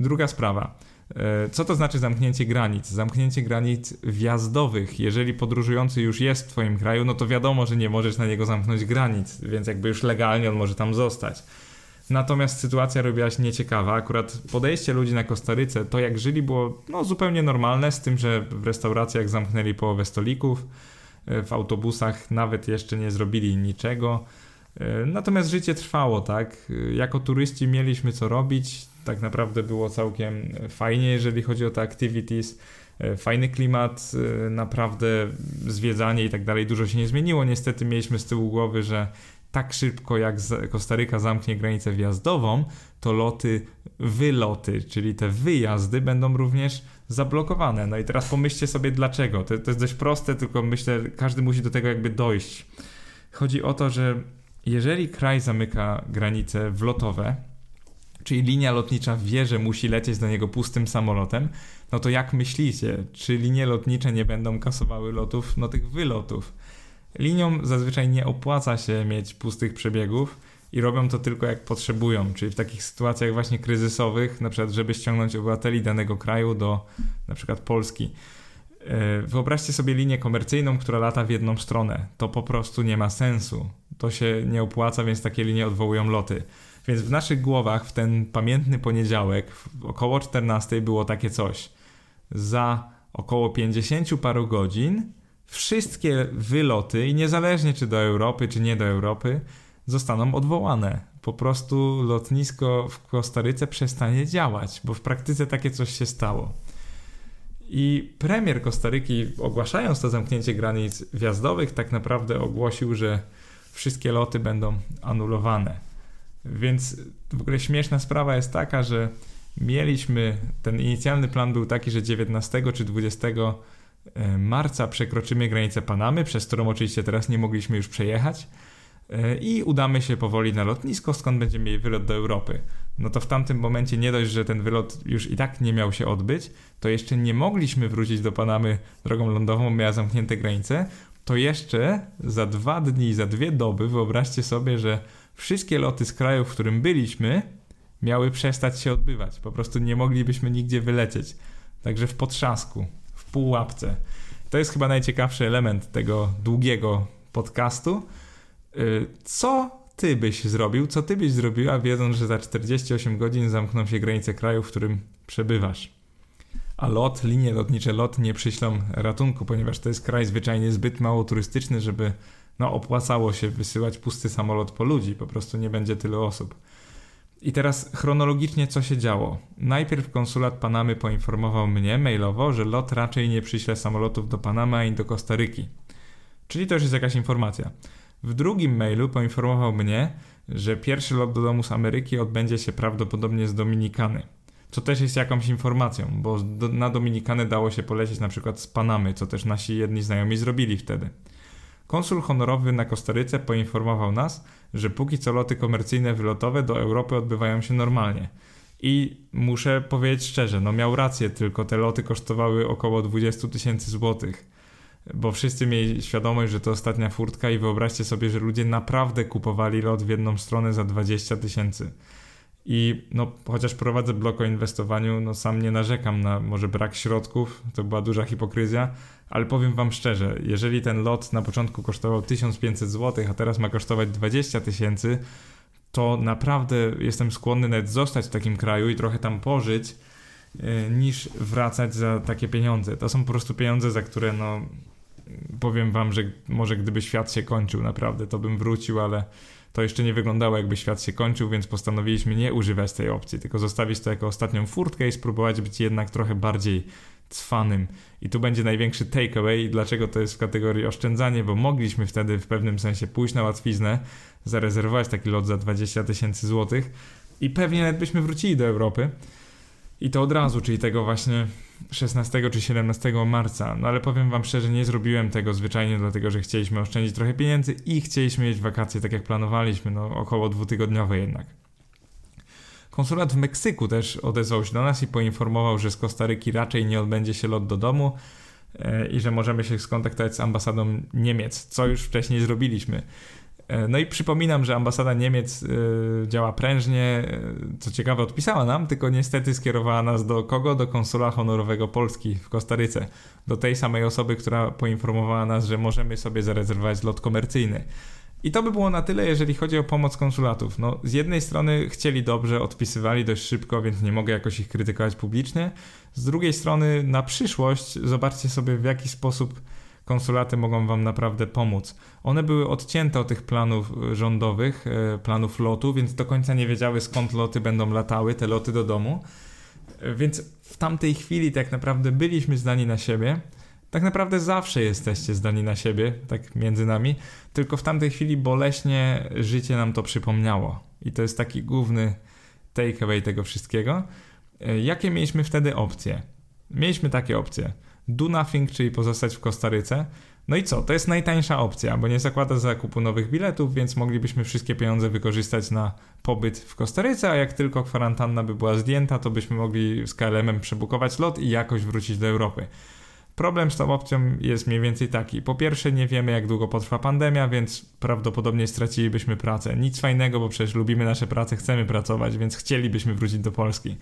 Druga sprawa. E, co to znaczy zamknięcie granic? Zamknięcie granic wjazdowych. Jeżeli podróżujący już jest w Twoim kraju, no to wiadomo, że nie możesz na niego zamknąć granic, więc jakby już legalnie on może tam zostać. Natomiast sytuacja robiła się nieciekawa. Akurat podejście ludzi na Kostaryce, to jak żyli, było no, zupełnie normalne, z tym, że w restauracjach zamknęli połowę stolików, e, w autobusach nawet jeszcze nie zrobili niczego. E, natomiast życie trwało, tak? Jako turyści mieliśmy co robić. Tak naprawdę było całkiem fajnie, jeżeli chodzi o te activities. E, fajny klimat, naprawdę zwiedzanie i tak dalej. Dużo się nie zmieniło. Niestety mieliśmy z tyłu głowy, że tak szybko jak Kostaryka zamknie granicę wjazdową, to loty, wyloty, czyli te wyjazdy będą również zablokowane. No i teraz pomyślcie sobie dlaczego. To, to jest dość proste, tylko myślę, każdy musi do tego jakby dojść. Chodzi o to, że jeżeli kraj zamyka granice wlotowe, czyli linia lotnicza wie, że musi lecieć do niego pustym samolotem, no to jak myślicie, czy linie lotnicze nie będą kasowały lotów, no tych wylotów? Liniom zazwyczaj nie opłaca się mieć pustych przebiegów i robią to tylko jak potrzebują, czyli w takich sytuacjach właśnie kryzysowych, na przykład żeby ściągnąć obywateli danego kraju do na przykład Polski. E, wyobraźcie sobie linię komercyjną, która lata w jedną stronę. To po prostu nie ma sensu. To się nie opłaca, więc takie linie odwołują loty. Więc w naszych głowach w ten pamiętny poniedziałek około 14 było takie coś. Za około 50 paru godzin wszystkie wyloty, i niezależnie czy do Europy, czy nie do Europy, zostaną odwołane. Po prostu lotnisko w Kostaryce przestanie działać, bo w praktyce takie coś się stało. I premier Kostaryki, ogłaszając to zamknięcie granic wjazdowych, tak naprawdę ogłosił, że wszystkie loty będą anulowane. Więc w ogóle śmieszna sprawa jest taka, że mieliśmy, ten inicjalny plan był taki, że 19 czy 20 E, marca przekroczymy granicę Panamy, przez którą oczywiście teraz nie mogliśmy już przejechać e, i udamy się powoli na lotnisko, skąd będziemy mieli wylot do Europy. No to w tamtym momencie nie dość, że ten wylot już i tak nie miał się odbyć, to jeszcze nie mogliśmy wrócić do Panamy drogą lądową, miała zamknięte granice, to jeszcze za dwa dni, za dwie doby wyobraźcie sobie, że wszystkie loty z kraju, w którym byliśmy, miały przestać się odbywać. Po prostu nie moglibyśmy nigdzie wylecieć. Także w potrzasku pułapce. To jest chyba najciekawszy element tego długiego podcastu. Y, co ty byś zrobił, co ty byś zrobiła, wiedząc, że za 48 godzin zamkną się granice kraju, w którym przebywasz? A lot, linie lotnicze LOT nie przyślą ratunku, ponieważ to jest kraj zwyczajnie zbyt mało turystyczny, żeby no, opłacało się wysyłać pusty samolot po ludzi. Po prostu nie będzie tylu osób. I teraz chronologicznie co się działo? Najpierw konsulat Panamy poinformował mnie mailowo, że lot raczej nie przyśle samolotów do Panamy ani do Kostaryki. Czyli to już jest jakaś informacja. W drugim mailu poinformował mnie, że pierwszy lot do domu z Ameryki odbędzie się prawdopodobnie z Dominikany. Co też jest jakąś informacją, bo do, na Dominikanę dało się polecieć na przykład z Panamy, co też nasi jedni znajomi zrobili wtedy. Konsul honorowy na Kostaryce poinformował nas, że póki co loty komercyjne wylotowe do Europy odbywają się normalnie. I muszę powiedzieć szczerze, no miał rację, tylko te loty kosztowały około 20 tysięcy złotych. Bo wszyscy mieli świadomość, że to ostatnia furtka i wyobraźcie sobie, że ludzie naprawdę kupowali lot w jedną stronę za 20 tysięcy. I no, chociaż prowadzę blok o inwestowaniu, no sam nie narzekam na może brak środków, to była duża hipokryzja, ale powiem wam szczerze, jeżeli ten lot na początku kosztował 1500 zł, a teraz ma kosztować 20 tysięcy, to naprawdę jestem skłonny nawet zostać w takim kraju i trochę tam pożyć, e, niż wracać za takie pieniądze. To są po prostu pieniądze, za które no powiem wam, że może gdyby świat się kończył naprawdę, to bym wrócił, ale to jeszcze nie wyglądało jakby świat się kończył, więc postanowiliśmy nie używać tej opcji, tylko zostawić to jako ostatnią furtkę i spróbować być jednak trochę bardziej cwanym. I tu będzie największy takeaway, dlaczego to jest w kategorii oszczędzanie, bo mogliśmy wtedy w pewnym sensie pójść na łatwiznę, zarezerwować taki lot za 20 tysięcy złotych i pewnie nawet byśmy wrócili do Europy. I to od razu, czyli tego właśnie 16 czy 17 marca. No ale powiem wam szczerze, nie zrobiłem tego zwyczajnie dlatego, że chcieliśmy oszczędzić trochę pieniędzy i chcieliśmy mieć wakacje tak jak planowaliśmy, no około dwutygodniowe jednak. Konsulat w Meksyku też odezwał się do nas i poinformował, że z Kostaryki raczej nie odbędzie się lot do domu e, i że możemy się skontaktować z ambasadą Niemiec, co już wcześniej zrobiliśmy. E, no i przypominam, że ambasada Niemiec e, działa prężnie. Co ciekawe, odpisała nam, tylko niestety skierowała nas do kogo? Do konsula honorowego Polski w Kostaryce. Do tej samej osoby, która poinformowała nas, że możemy sobie zarezerwować lot komercyjny. I to by było na tyle, jeżeli chodzi o pomoc konsulatów. No, z jednej strony chcieli dobrze, odpisywali dość szybko, więc nie mogę jakoś ich krytykować publicznie. Z drugiej strony, na przyszłość, zobaczcie sobie, w jaki sposób konsulaty mogą Wam naprawdę pomóc. One były odcięte od tych planów rządowych, e, planów lotu, więc do końca nie wiedziały skąd loty będą latały, te loty do domu. E, więc w tamtej chwili tak naprawdę byliśmy zdani na siebie tak naprawdę zawsze jesteście zdani na siebie, tak między nami, tylko w tamtej chwili boleśnie życie nam to przypomniało. I to jest taki główny takeaway tego wszystkiego. E, jakie mieliśmy wtedy opcje? Mieliśmy takie opcje. Do nothing, czyli pozostać w Kostaryce. No i co? To jest najtańsza opcja, bo nie zakłada zakupu nowych biletów, więc moglibyśmy wszystkie pieniądze wykorzystać na pobyt w Kostaryce, a jak tylko kwarantanna by była zdjęta, to byśmy mogli z KLM-em przebukować lot i jakoś wrócić do Europy. Problem z tą opcją jest mniej więcej taki. Po pierwsze, nie wiemy, jak długo potrwa pandemia, więc prawdopodobnie stracilibyśmy pracę. Nic fajnego, bo przecież lubimy nasze prace, chcemy pracować, więc chcielibyśmy wrócić do Polski.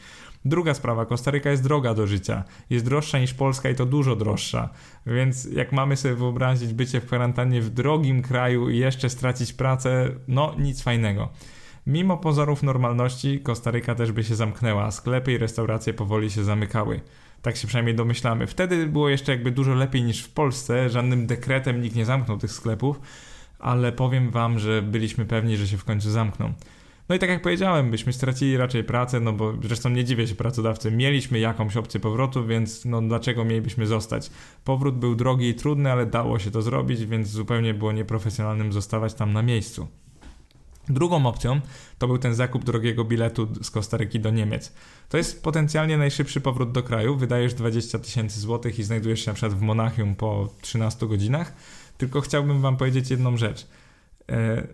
Druga sprawa, Kostaryka jest droga do życia. Jest droższa niż Polska i to dużo droższa. Więc jak mamy sobie wyobrazić bycie w kwarantannie w drogim kraju i jeszcze stracić pracę, no nic fajnego. Mimo pozorów normalności, Kostaryka też by się zamknęła, sklepy i restauracje powoli się zamykały. Tak się przynajmniej domyślamy. Wtedy było jeszcze jakby dużo lepiej niż w Polsce. Żadnym dekretem nikt nie zamknął tych sklepów, ale powiem wam, że byliśmy pewni, że się w końcu zamkną. No i tak jak powiedziałem, byśmy stracili raczej pracę, no bo zresztą nie dziwię się pracodawcy, mieliśmy jakąś opcję powrotu, więc no dlaczego mielibyśmy zostać? Powrót był drogi i trudny, ale dało się to zrobić, więc zupełnie było nieprofesjonalnym zostawać tam na miejscu. Drugą opcją to był ten zakup drogiego biletu z Kostaryki do Niemiec. To jest potencjalnie najszybszy powrót do kraju. Wydajesz 20 tysięcy złotych i znajdujesz się na przykład w Monachium po 13 godzinach. Tylko chciałbym Wam powiedzieć jedną rzecz. E,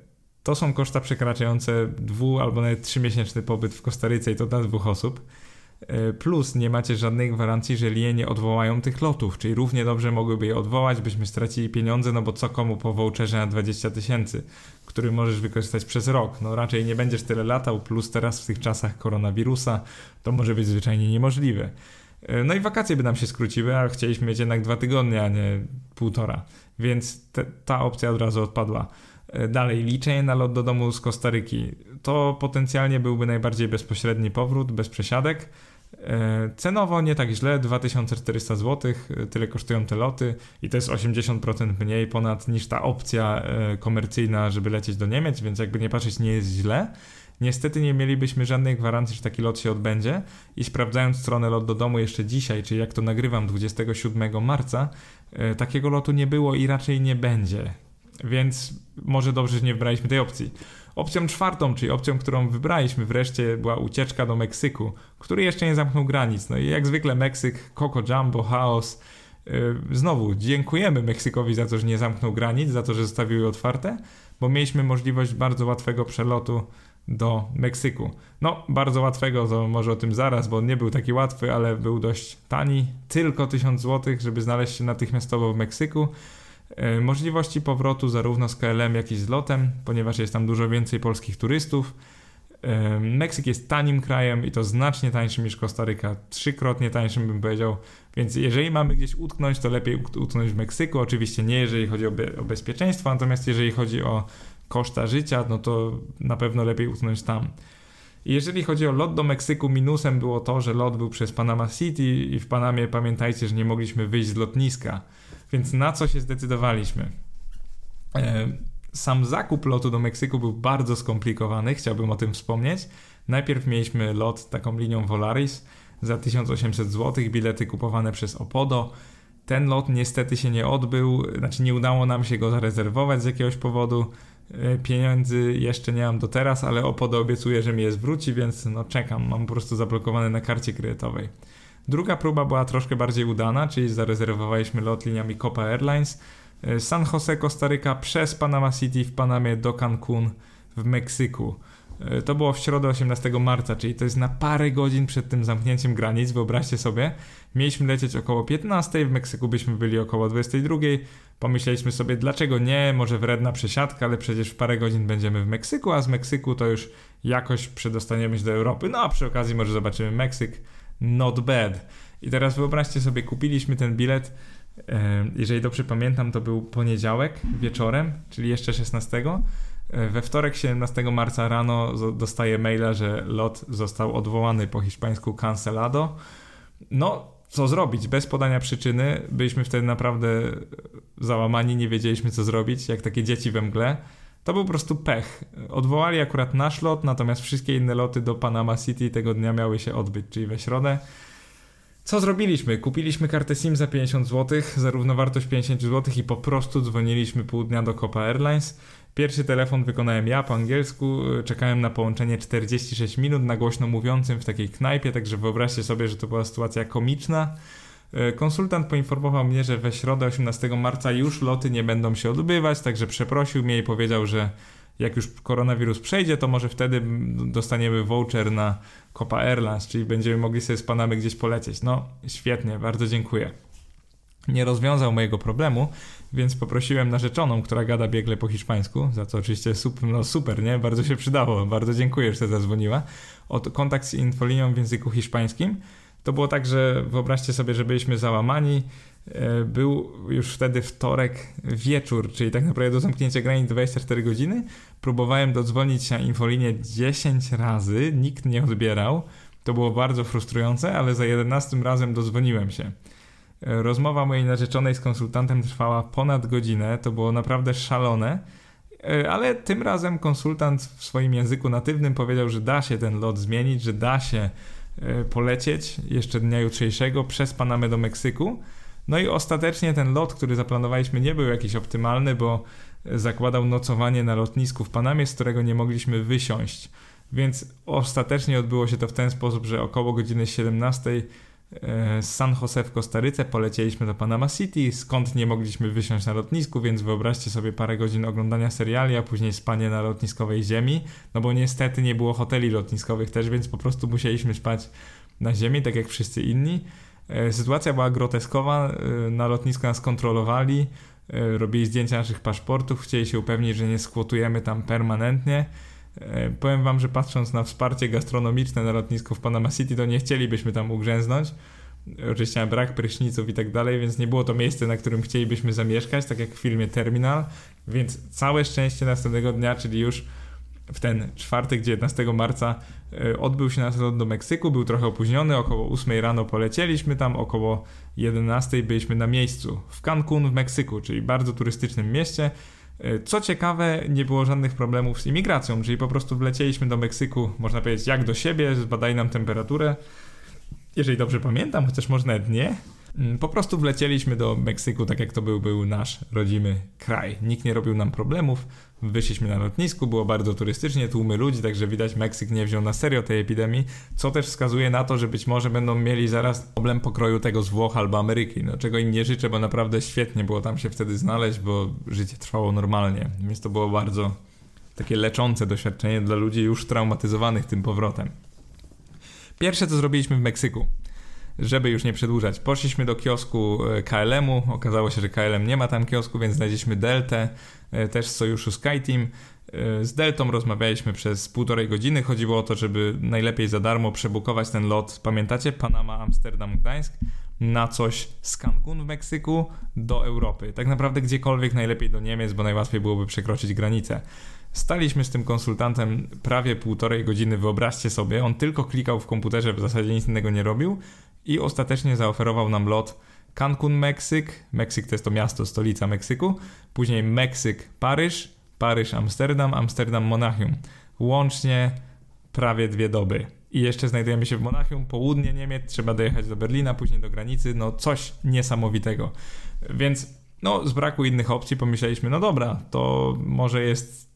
to są koszta przekraczające dwu albo nawet trzymiesięczny pobyt w Kostaryce i to dla dwóch osób. E, plus nie macie żadnej gwarancji, że linie nie odwołają tych lotów, czyli równie dobrze mogłyby je odwołać, byśmy stracili pieniądze, no bo co komu po voucherze na 20 tysięcy, który możesz wykorzystać przez rok. No raczej nie będziesz tyle latał, plus teraz w tych czasach koronawirusa to może być zwyczajnie niemożliwe. E, no i wakacje by nam się skróciły, a chcieliśmy mieć jednak dwa tygodnie, a nie półtora, więc te, ta opcja od razu odpadła. E, dalej, liczenie na lot do domu z Kostaryki. To potencjalnie byłby najbardziej bezpośredni powrót, bez przesiadek. E, cenowo nie tak źle, 2400 zł, e, tyle kosztują te loty i to jest 80% mniej ponad niż ta opcja e, komercyjna, żeby lecieć do Niemiec, więc jakby nie patrzeć nie jest źle. Niestety nie mielibyśmy żadnej gwarancji, że taki lot się odbędzie i sprawdzając stronę lot do domu jeszcze dzisiaj, czyli jak to nagrywam 27 marca, takiego lotu nie było i raczej nie będzie. Więc może dobrze, że nie wybraliśmy tej opcji. Opcją czwartą, czyli opcją, którą wybraliśmy wreszcie, była ucieczka do Meksyku, który jeszcze nie zamknął granic. No i jak zwykle Meksyk, Coco Jumbo, chaos. Yy, znowu dziękujemy Meksykowi za to, że nie zamknął granic, za to, że zostawił je otwarte, bo mieliśmy możliwość bardzo łatwego przelotu do Meksyku. No, bardzo łatwego, to może o tym zaraz, bo on nie był taki łatwy, ale był dość tani. Tylko 1000 zł, żeby znaleźć się natychmiastowo w Meksyku. E, możliwości powrotu zarówno z KLM, jak i z lotem, ponieważ jest tam dużo więcej polskich turystów. E, Meksyk jest tanim krajem i to znacznie tańszym niż Kostaryka, trzykrotnie tańszym bym powiedział, więc jeżeli mamy gdzieś utknąć, to lepiej utknąć w Meksyku. Oczywiście nie jeżeli chodzi o, be o bezpieczeństwo, natomiast jeżeli chodzi o koszta życia, no to na pewno lepiej utknąć tam. Jeżeli chodzi o lot do Meksyku, minusem było to, że lot był przez Panama City i w Panamie pamiętajcie, że nie mogliśmy wyjść z lotniska. Więc na co się zdecydowaliśmy? E, sam zakup lotu do Meksyku był bardzo skomplikowany, chciałbym o tym wspomnieć. Najpierw mieliśmy lot taką linią Volaris za 1800 zł, bilety kupowane przez Opodo. Ten lot niestety się nie odbył, znaczy nie udało nam się go zarezerwować z jakiegoś powodu. E, pieniędzy jeszcze nie mam do teraz, ale Opodo obiecuje, że mi je zwróci, więc no czekam, mam po prostu zablokowane na karcie kredytowej. Druga próba była troszkę bardziej udana, czyli zarezerwowaliśmy lot liniami Copa Airlines e, San Jose, Kostaryka przez Panama City w Panamie do Cancun w Meksyku. E, to było w środę 18 marca, czyli to jest na parę godzin przed tym zamknięciem granic, wyobraźcie sobie. Mieliśmy lecieć około 15, w Meksyku byśmy byli około 22. Pomyśleliśmy sobie, dlaczego nie, może wredna przesiadka, ale przecież w parę godzin będziemy w Meksyku, a z Meksyku to już jakoś przedostaniemy się do Europy. No a przy okazji może zobaczymy Meksyk. Not bad. I teraz wyobraźcie sobie, kupiliśmy ten bilet. Jeżeli dobrze pamiętam, to był poniedziałek wieczorem, czyli jeszcze 16. E, we wtorek 17 marca rano dostaję maila, że lot został odwołany po hiszpańsku cancelado. No, co zrobić? Bez podania przyczyny. Byliśmy wtedy naprawdę załamani, nie wiedzieliśmy co zrobić, jak takie dzieci we mgle. To był po prostu pech. Odwołali akurat nasz lot, natomiast wszystkie inne loty do Panama City tego dnia miały się odbyć, czyli we środę. Co zrobiliśmy? Kupiliśmy kartę SIM za 50 zł, za równowartość 50 zł i po prostu dzwoniliśmy pół dnia do Copa Airlines. Pierwszy telefon wykonałem ja po angielsku, czekałem na połączenie 46 minut na głośno mówiącym w takiej knajpie, także wyobraźcie sobie, że to była sytuacja komiczna. E, konsultant poinformował mnie, że we środę 18 marca już loty nie będą się odbywać, także przeprosił mnie i powiedział, że jak już koronawirus przejdzie, to może wtedy dostaniemy voucher na Copa Airlines, czyli będziemy mogli sobie z panami gdzieś polecieć. No, świetnie, bardzo dziękuję. Nie rozwiązał mojego problemu, więc poprosiłem narzeczoną, która gada biegle po hiszpańsku, za co oczywiście super, no super, nie? Bardzo się przydało, bardzo dziękuję, że zadzwoniła, o kontakt z infolinią w języku hiszpańskim. To było tak, że wyobraźcie sobie, że byliśmy załamani, e, był już wtedy wtorek wieczór, czyli tak naprawdę do zamknięcia granic 24 godziny. Próbowałem dodzwonić na infolinię 10 razy, nikt nie odbierał. To było bardzo frustrujące, ale za 11 razem dozwoniłem się. E, rozmowa mojej narzeczonej z konsultantem trwała ponad godzinę, to było naprawdę szalone, e, ale tym razem konsultant w swoim języku natywnym powiedział, że da się ten lot zmienić, że da się polecieć jeszcze dnia jutrzejszego przez Panamę do Meksyku. No i ostatecznie ten lot, który zaplanowaliśmy, nie był jakiś optymalny, bo zakładał nocowanie na lotnisku w Panamie, z którego nie mogliśmy wysiąść. Więc ostatecznie odbyło się to w ten sposób, że około godziny 17 z San Jose w Kostaryce polecieliśmy do Panama City, skąd nie mogliśmy wysiąść na lotnisku, więc wyobraźcie sobie parę godzin oglądania seriali, a później spanie na lotniskowej ziemi, no bo niestety nie było hoteli lotniskowych też, więc po prostu musieliśmy spać na ziemi, tak jak wszyscy inni. E, sytuacja była groteskowa, e, na lotnisku nas kontrolowali, e, robili zdjęcia naszych paszportów, chcieli się upewnić, że nie skłotujemy tam permanentnie, E, powiem wam, że patrząc na wsparcie gastronomiczne na lotnisku w Panama City, to nie chcielibyśmy tam ugrzęznąć. Oczywiście brak pryszniców i tak dalej, więc nie było to miejsce, na którym chcielibyśmy zamieszkać, tak jak w filmie Terminal. Więc całe szczęście następnego dnia, czyli już w ten czwartek 19 marca e, odbył się nasz lot do Meksyku, był trochę opóźniony, około 8 rano polecieliśmy tam, około 11 byliśmy na miejscu w Cancun w Meksyku, czyli bardzo turystycznym mieście. E, co ciekawe, nie było żadnych problemów z imigracją, czyli po prostu wlecieliśmy do Meksyku, można powiedzieć, jak do siebie, zbadali nam temperaturę. Jeżeli dobrze pamiętam, chociaż może nawet nie, mm, po prostu wlecieliśmy do Meksyku, tak jak to był, był nasz rodzimy kraj. Nikt nie robił nam problemów. Wyszliśmy na lotnisku, było bardzo turystycznie, tłumy ludzi, także widać Meksyk nie wziął na serio tej epidemii, co też wskazuje na to, że być może będą mieli zaraz problem pokroju tego z Włoch albo Ameryki, no czego im nie życzę, bo naprawdę świetnie było tam się wtedy znaleźć, bo życie trwało normalnie, więc to było bardzo takie leczące doświadczenie dla ludzi już traumatyzowanych tym powrotem. Pierwsze co zrobiliśmy w Meksyku żeby już nie przedłużać. Poszliśmy do kiosku e, KLM-u, okazało się, że KLM nie ma tam kiosku, więc znaleźliśmy Deltę, e, też z sojuszu SkyTeam. E, z Deltą rozmawialiśmy przez półtorej godziny. Chodziło o to, żeby najlepiej za darmo przebukować ten lot, pamiętacie, Panama, Amsterdam, Gdańsk, na coś z Cancun w Meksyku do Europy. Tak naprawdę gdziekolwiek najlepiej do Niemiec, bo najłatwiej byłoby przekroczyć granicę. Staliśmy z tym konsultantem prawie półtorej godziny, wyobraźcie sobie. On tylko klikał w komputerze, w zasadzie nic innego nie robił i ostatecznie zaoferował nam lot Cancun, Meksyk. Meksyk to jest to miasto, stolica Meksyku. Później Meksyk, Paryż, Paryż, Amsterdam, Amsterdam, Monachium. Łącznie prawie dwie doby. I jeszcze znajdujemy się w Monachium, południe Niemiec, trzeba dojechać do Berlina, później do granicy, no coś niesamowitego. Więc no z braku innych opcji pomyśleliśmy, no dobra, to może jest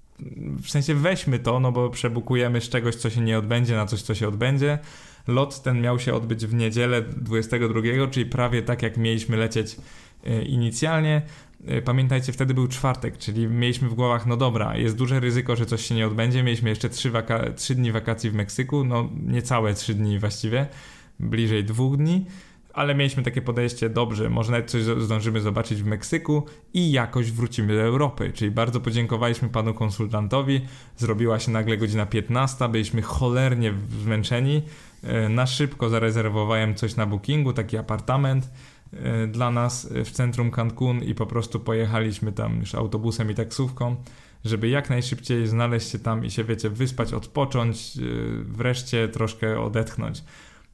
w sensie weźmy to, no bo przebukujemy z czegoś, co się nie odbędzie, na coś, co się odbędzie. Lot ten miał się odbyć w niedzielę 22, czyli prawie tak, jak mieliśmy lecieć e, inicjalnie. E, pamiętajcie, wtedy był czwartek, czyli mieliśmy w głowach, no dobra, jest duże ryzyko, że coś się nie odbędzie. Mieliśmy jeszcze 3, waka- 3 dni wakacji w Meksyku, no niecałe 3 dni właściwie, bliżej dwóch dni ale mieliśmy takie podejście, dobrze, może nawet coś zdążymy zobaczyć w Meksyku i jakoś wrócimy do Europy. Czyli bardzo podziękowaliśmy panu konsultantowi. Zrobiła się nagle godzina 15, byliśmy cholernie zmęczeni. E, na szybko zarezerwowałem coś na bookingu, taki apartament e, dla nas w centrum Cancun i po prostu pojechaliśmy tam już autobusem i taksówką, żeby jak najszybciej znaleźć się tam i się, wiecie, wyspać, odpocząć, e, wreszcie troszkę odetchnąć.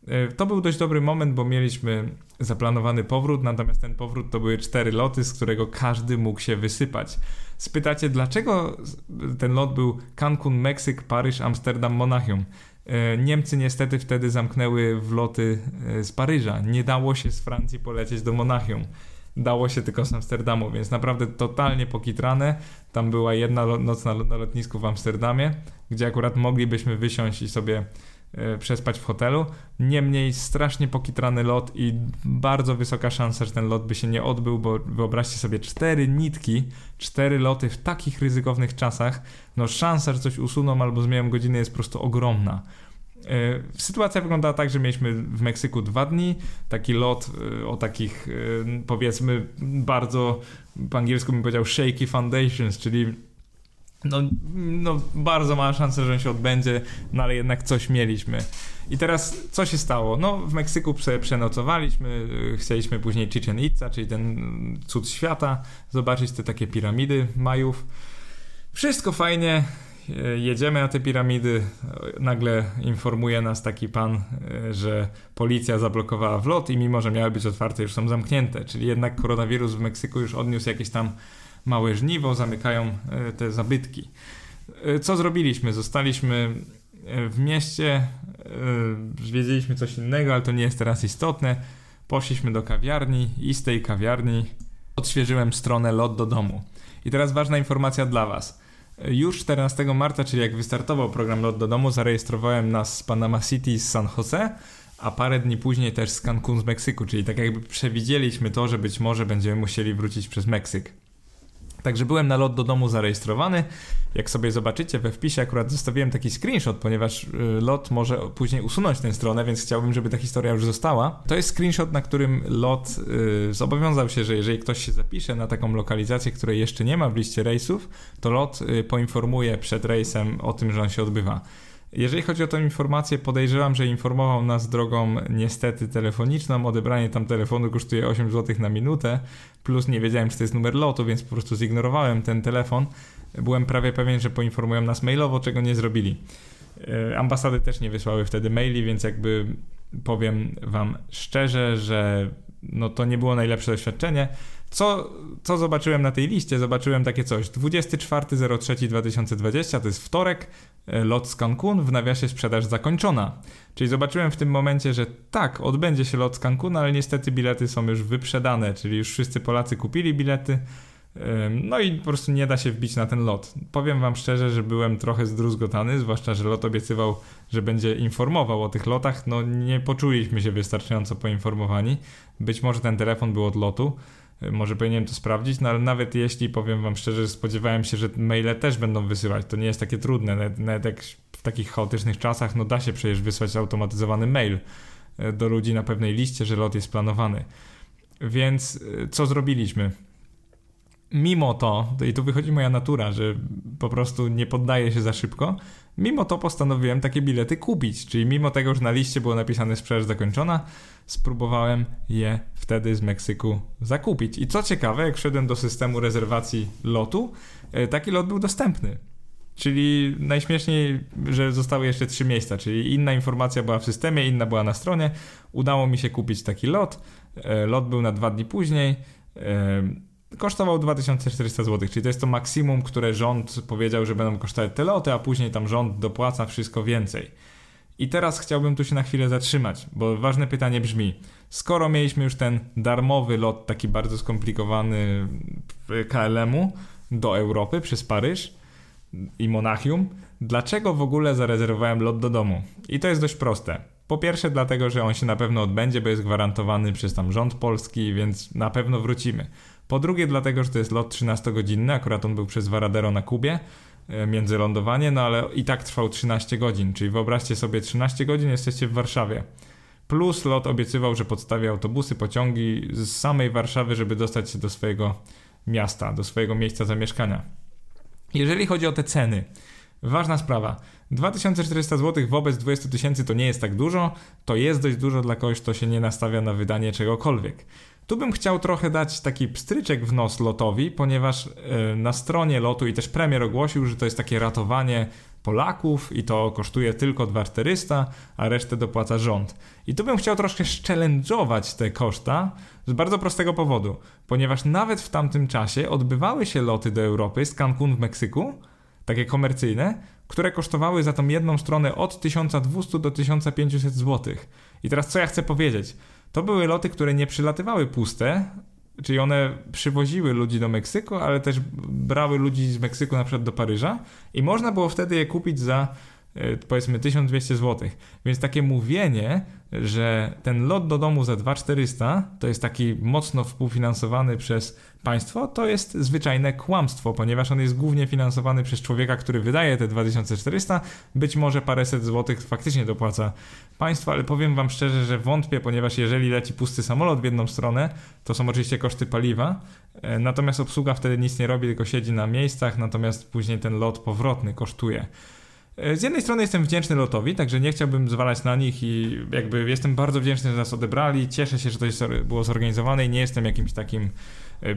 E, to był dość dobry moment, bo mieliśmy zaplanowany powrót, natomiast ten powrót to były cztery loty, z którego każdy mógł się wysypać. Spytacie, dlaczego ten lot był Cancun, Meksyk, Paryż, Amsterdam, Monachium? E, Niemcy niestety wtedy zamknęły wloty e, z Paryża. Nie dało się z Francji polecieć do Monachium. Dało się tylko z Amsterdamu, więc naprawdę totalnie pokitrane. Tam była jedna noc na, lotnisku w Amsterdamie, gdzie akurat moglibyśmy wysiąść i sobie przespać w hotelu. Niemniej strasznie pokitrany lot i bardzo wysoka szansa, że ten lot by się nie odbył, bo wyobraźcie sobie cztery nitki, cztery loty w takich ryzykownych czasach. No szansa, że coś usuną albo zmienią godziny jest po prostu ogromna. E, sytuacja wyglądała tak, że mieliśmy w Meksyku dwa dni, taki lot e, o takich powiedzmy bardzo po angielsku bym powiedział shaky foundations, czyli no, no bardzo mała szansa, że on się odbędzie, no ale jednak coś mieliśmy. I teraz co się stało? No w Meksyku prze, przenocowaliśmy, chcieliśmy później Chichen Itza, czyli ten cud świata, zobaczyć te takie piramidy Majów. Wszystko fajnie, jedziemy na te piramidy, nagle informuje nas taki pan, że policja zablokowała wlot i mimo, że miały być otwarte, już są zamknięte, czyli jednak koronawirus w Meksyku już odniósł jakieś tam małe żniwo, zamykają e, te zabytki. E, co zrobiliśmy? Zostaliśmy e, w mieście, wiedzieliśmy coś innego, ale to nie jest teraz istotne. Poszliśmy do kawiarni i z tej kawiarni odświeżyłem stronę lot do domu. I teraz ważna informacja dla Was. Już 14 marca, czyli jak wystartował program Lot do domu, zarejestrowałem nas z Panama City z San Jose, a parę dni później też z Cancun z Meksyku, czyli tak jakby przewidzieliśmy to, że być może będziemy musieli wrócić przez Meksyk. Także byłem na lot do domu zarejestrowany. Jak sobie zobaczycie we wpisie, akurat zostawiłem taki screenshot, ponieważ y, lot może później usunąć tę stronę, więc chciałbym, żeby ta historia już została. To jest screenshot, na którym lot yy, zobowiązał się, że jeżeli ktoś się zapisze na taką lokalizację, której jeszcze nie ma w liście rejsów, to lot yy, poinformuje przed rejsem o tym, że on się odbywa. Jeżeli chodzi o tę informację, podejrzewam, że informował nas drogą niestety telefoniczną. Odebranie tam telefonu kosztuje 8 zł na minutę, plus nie wiedziałem, czy to jest numer lotu, więc po prostu zignorowałem ten telefon. Byłem prawie pewien, że poinformują nas mailowo, czego nie zrobili. E, ambasady też nie wysłały wtedy maili, więc jakby powiem Wam szczerze, że no to nie było najlepsze doświadczenie. Co, co zobaczyłem na tej liście? Zobaczyłem takie coś. 24.03.2020 to jest wtorek, e, lot z Cancun, w nawiasie sprzedaż zakończona. Czyli zobaczyłem w tym momencie, że tak, odbędzie się lot z Cancun, ale niestety bilety są już wyprzedane, czyli już wszyscy Polacy kupili bilety. No i po prostu nie da się wbić na ten lot. Powiem Wam szczerze, że byłem trochę zdruzgotany, zwłaszcza, że lot obiecywał, że będzie informował o tych lotach. No nie poczuliśmy się wystarczająco poinformowani. Być może ten telefon był od lotu. Może powinienem to sprawdzić, no ale nawet jeśli powiem Wam szczerze, spodziewałem się, że maile też będą wysyłać, to nie jest takie trudne. Nawet, nawet jak w takich chaotycznych czasach, no da się przecież wysłać automatyzowany mail e, do ludzi na pewnej liście, że lot jest planowany. Więc e, co zrobiliśmy? Mimo to, i tu wychodzi moja natura, że po prostu nie poddaję się za szybko, mimo to postanowiłem takie bilety kupić. Czyli mimo tego, że na liście było napisane sprzedaż zakończona, spróbowałem je wtedy z Meksyku zakupić. I co ciekawe, jak wszedłem do systemu rezerwacji lotu, e, taki lot był dostępny. Czyli najśmieszniej, że zostały jeszcze trzy miejsca, czyli inna informacja była w systemie, inna była na stronie. Udało mi się kupić taki lot. E, lot był na dwa dni później. E, kosztował 2400 zł, czyli to jest to maksimum, które rząd powiedział, że będą kosztować te loty, a później tam rząd dopłaca wszystko więcej. I teraz chciałbym tu się na chwilę zatrzymać, bo ważne pytanie brzmi: skoro mieliśmy już ten darmowy lot, taki bardzo skomplikowany KLM-u do Europy przez Paryż, i Monachium, dlaczego w ogóle zarezerwowałem lot do domu? I to jest dość proste. Po pierwsze, dlatego, że on się na pewno odbędzie, bo jest gwarantowany przez tam rząd polski, więc na pewno wrócimy. Po drugie, dlatego, że to jest lot 13-godzinny, akurat on był przez Varadero na Kubie, międzylądowanie, no ale i tak trwał 13 godzin, czyli wyobraźcie sobie 13 godzin jesteście w Warszawie. Plus lot obiecywał, że podstawi autobusy, pociągi z samej Warszawy, żeby dostać się do swojego miasta, do swojego miejsca zamieszkania. Jeżeli chodzi o te ceny, ważna sprawa. 2400 zł wobec 20 tysięcy to nie jest tak dużo, to jest dość dużo dla kogoś, kto się nie nastawia na wydanie czegokolwiek. Tu bym chciał trochę dać taki pstryczek w nos lotowi, ponieważ yy, na stronie lotu i też premier ogłosił, że to jest takie ratowanie Polaków i to kosztuje tylko 2400, a resztę dopłaca rząd. I tu bym chciał troszkę challenge'ować te koszta z bardzo prostego powodu, ponieważ nawet w tamtym czasie odbywały się loty do Europy z Cancun w Meksyku, takie komercyjne, które kosztowały za tą jedną stronę od 1200 do 1500 zł. I teraz co ja chcę powiedzieć? To były loty, które nie przylatywały puste, czyli one przywoziły ludzi do Meksyku, ale też brały ludzi z Meksyku na przykład do Paryża i można było wtedy je kupić za e, powiedzmy 1200 zł. Więc takie mówienie, że ten lot do domu za 2400 to jest taki mocno współfinansowany przez państwo, to jest zwyczajne kłamstwo, ponieważ on jest głównie finansowany przez człowieka, który wydaje te 2400, być może paręset złotych faktycznie dopłaca państwo, ale powiem wam szczerze, że wątpię, ponieważ jeżeli leci pusty samolot w jedną stronę, to są oczywiście koszty paliwa, e, natomiast obsługa wtedy nic nie robi, tylko siedzi na miejscach, natomiast później ten lot powrotny kosztuje. E, z jednej strony jestem wdzięczny lotowi, także nie chciałbym zwalać na nich i jakby jestem bardzo wdzięczny, że nas odebrali. Cieszę się, że to było zorganizowane i nie jestem jakimś takim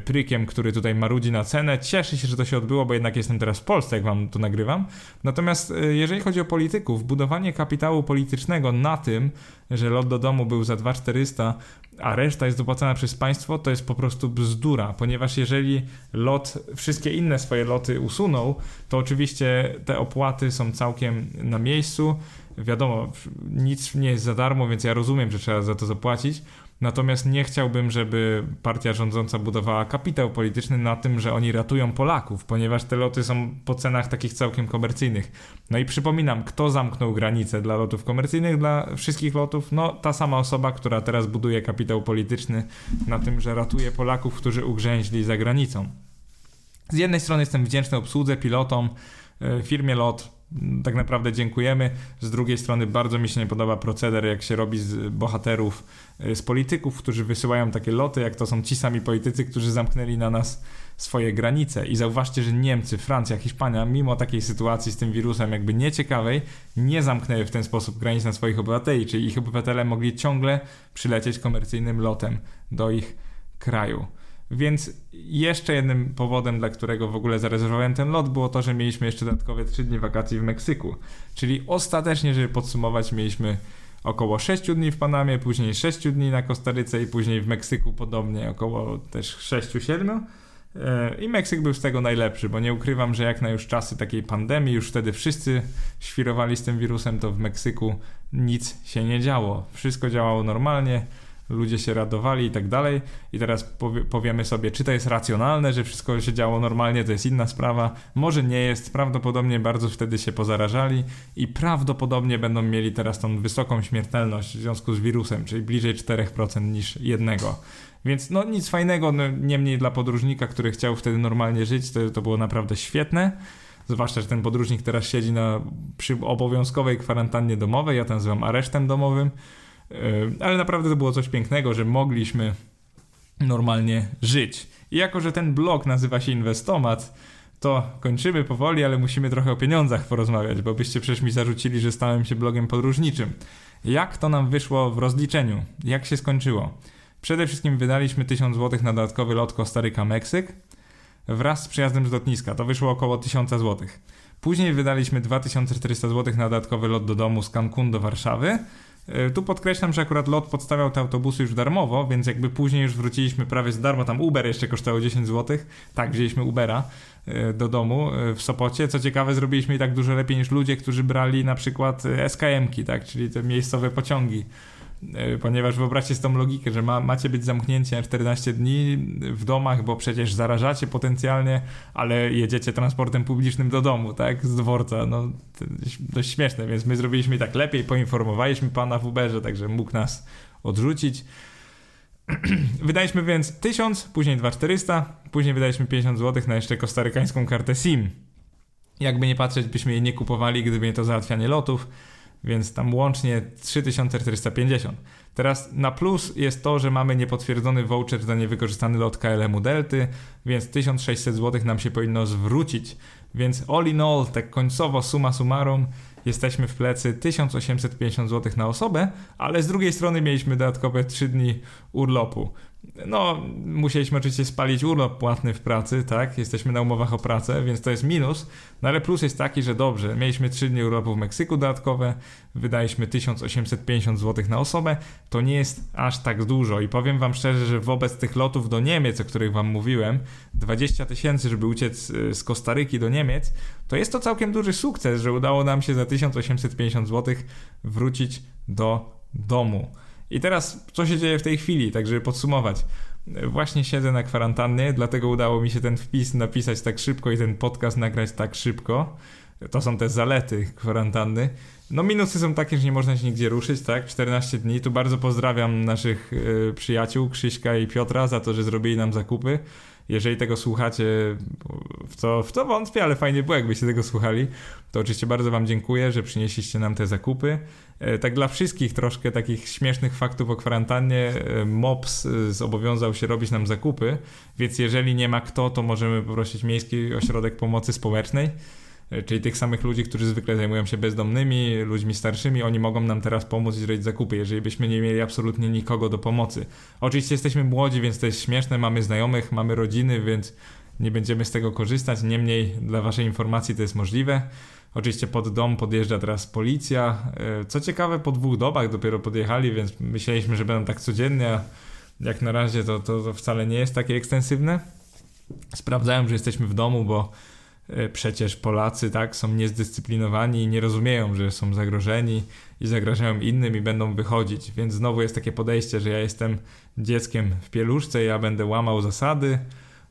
prykiem, który tutaj marudzi na cenę. Cieszę się, że to się odbyło, bo jednak jestem teraz w Polsce, jak wam to nagrywam. Natomiast e, jeżeli chodzi o polityków, budowanie kapitału politycznego na tym, że lot do domu był za 2400, a reszta jest dopłacana przez państwo, to jest po prostu bzdura, ponieważ jeżeli lot, wszystkie inne swoje loty usunął, to oczywiście te opłaty są całkiem na miejscu. Wiadomo, nic nie jest za darmo, więc ja rozumiem, że trzeba za to zapłacić. Natomiast nie chciałbym, żeby partia rządząca budowała kapitał polityczny na tym, że oni ratują Polaków, ponieważ te loty są po cenach takich całkiem komercyjnych. No i przypominam, kto zamknął granice dla lotów komercyjnych, dla wszystkich lotów? No ta sama osoba, która teraz buduje kapitał polityczny na tym, że ratuje Polaków, którzy ugrzęźli za granicą. Z jednej strony jestem wdzięczny obsłudze, pilotom, e, firmie LOT, tak naprawdę dziękujemy. Z drugiej strony bardzo mi się nie podoba proceder, jak się robi z bohaterów, y, z polityków, którzy wysyłają takie loty, jak to są ci sami politycy, którzy zamknęli na nas swoje granice. I zauważcie, że Niemcy, Francja, Hiszpania, mimo takiej sytuacji z tym wirusem jakby nieciekawej, nie zamknęły w ten sposób granic na swoich obywateli, czyli ich obywatele mogli ciągle przylecieć komercyjnym lotem do ich kraju. Więc jeszcze jednym powodem, dla którego w ogóle zarezerwowałem ten lot, było to, że mieliśmy jeszcze dodatkowe 3 dni wakacji w Meksyku. Czyli ostatecznie, żeby podsumować, mieliśmy około 6 dni w Panamie, później 6 dni na Kostaryce i później w Meksyku podobnie około też 6-7. E, I Meksyk był z tego najlepszy, bo nie ukrywam, że jak na już czasy takiej pandemii, już wtedy wszyscy świrowali z tym wirusem, to w Meksyku nic się nie działo. Wszystko działało normalnie ludzie się radowali i tak dalej. I teraz powie, powiemy sobie, czy to jest racjonalne, że wszystko się działo normalnie, to jest inna sprawa. Może nie jest, prawdopodobnie bardzo wtedy się pozarażali i prawdopodobnie będą mieli teraz tą wysoką śmiertelność w związku z wirusem, czyli bliżej 4% niż jednego. Więc no nic fajnego, no, niemniej dla podróżnika, który chciał wtedy normalnie żyć, to, to było naprawdę świetne. Zwłaszcza, że ten podróżnik teraz siedzi na, przy obowiązkowej kwarantannie domowej, ja to nazywam aresztem domowym. Ale naprawdę to było coś pięknego, że mogliśmy normalnie żyć. I jako, że ten blog nazywa się Inwestomat, to kończymy powoli, ale musimy trochę o pieniądzach porozmawiać, bo byście przecież mi zarzucili, że stałem się blogiem podróżniczym. Jak to nam wyszło w rozliczeniu? Jak się skończyło? Przede wszystkim wydaliśmy 1000 zł na dodatkowy lot Kostaryka-Meksyk wraz z przyjazdem z lotniska. To wyszło około 1000 zł. Później wydaliśmy 2400 zł na dodatkowy lot do domu z Cancun do Warszawy tu podkreślam, że akurat lot podstawiał te autobusy już darmowo, więc jakby później już wróciliśmy prawie z darmo. Tam Uber jeszcze kosztował 10 zł. Tak, wzięliśmy Ubera e, do domu e, w Sopocie. Co ciekawe, zrobiliśmy i tak dużo lepiej niż ludzie, którzy brali na przykład SKM-ki, tak, czyli te miejscowe pociągi. E, ponieważ wyobraźcie sobie tą logikę, że ma, macie być zamknięci na 14 dni w domach, bo przecież zarażacie potencjalnie, ale jedziecie transportem publicznym do domu, tak, z dworca, no dość śmieszne, więc my zrobiliśmy tak lepiej, poinformowaliśmy pana w Uberze, także mógł nas odrzucić. Wydaliśmy więc 1000, później 2400, później wydaliśmy 50 zł na jeszcze kostarykańską kartę SIM. Jakby nie patrzeć, byśmy jej nie kupowali, gdyby nie to załatwianie lotów, więc tam łącznie 3450. Teraz na plus jest to, że mamy niepotwierdzony voucher za niewykorzystany lot KLM-u Delty, więc 1600 zł nam się powinno zwrócić. Więc all in all, tak końcowo suma summarum, jesteśmy w plecy 1850 zł na osobę, ale z drugiej strony mieliśmy dodatkowe 3 dni urlopu. No, musieliśmy oczywiście spalić urlop płatny w pracy, tak? Jesteśmy na umowach o pracę, więc to jest minus. No ale plus jest taki, że dobrze, mieliśmy 3 dni urlopu w Meksyku dodatkowe, wydaliśmy 1850 zł na osobę. To nie jest aż tak dużo i powiem wam szczerze, że wobec tych lotów do Niemiec, o których wam mówiłem, 20 tysięcy, żeby uciec y, z Kostaryki do Niemiec, to jest to całkiem duży sukces, że udało nam się za 1850 zł wrócić do domu. I teraz, co się dzieje w tej chwili, tak żeby podsumować. Właśnie siedzę na kwarantannie, dlatego udało mi się ten wpis napisać tak szybko i ten podcast nagrać tak szybko. To są te zalety kwarantanny. No minusy są takie, że nie można się nigdzie ruszyć, tak? 14 dni. Tu bardzo pozdrawiam naszych y, przyjaciół Krzyśka i Piotra za to, że zrobili nam zakupy. Jeżeli tego słuchacie, w to, w to wątpię, ale fajnie było, jakbyście tego słuchali, to oczywiście bardzo Wam dziękuję, że przynieśliście nam te zakupy. E, tak dla wszystkich troszkę takich śmiesznych faktów o kwarantannie, e, MOPS e, zobowiązał się robić nam zakupy, więc jeżeli nie ma kto, to możemy poprosić Miejski Ośrodek Pomocy Społecznej czyli tych samych ludzi, którzy zwykle zajmują się bezdomnymi, ludźmi starszymi, oni mogą nam teraz pomóc i zrobić zakupy, jeżeli byśmy nie mieli absolutnie nikogo do pomocy. Oczywiście jesteśmy młodzi, więc to jest śmieszne, mamy znajomych, mamy rodziny, więc nie będziemy z tego korzystać, niemniej dla waszej informacji to jest możliwe. Oczywiście pod dom podjeżdża teraz policja. E, co ciekawe, po dwóch dobach dopiero podjechali, więc myśleliśmy, że będą tak codziennie, a jak na razie to, to, to wcale nie jest takie ekstensywne. Sprawdzają, że jesteśmy w domu, bo E, przecież Polacy tak są niezdyscyplinowani i nie rozumieją, że są zagrożeni i zagrażają innym i będą wychodzić. Więc znowu jest takie podejście, że ja jestem dzieckiem w pieluszce, ja będę łamał zasady,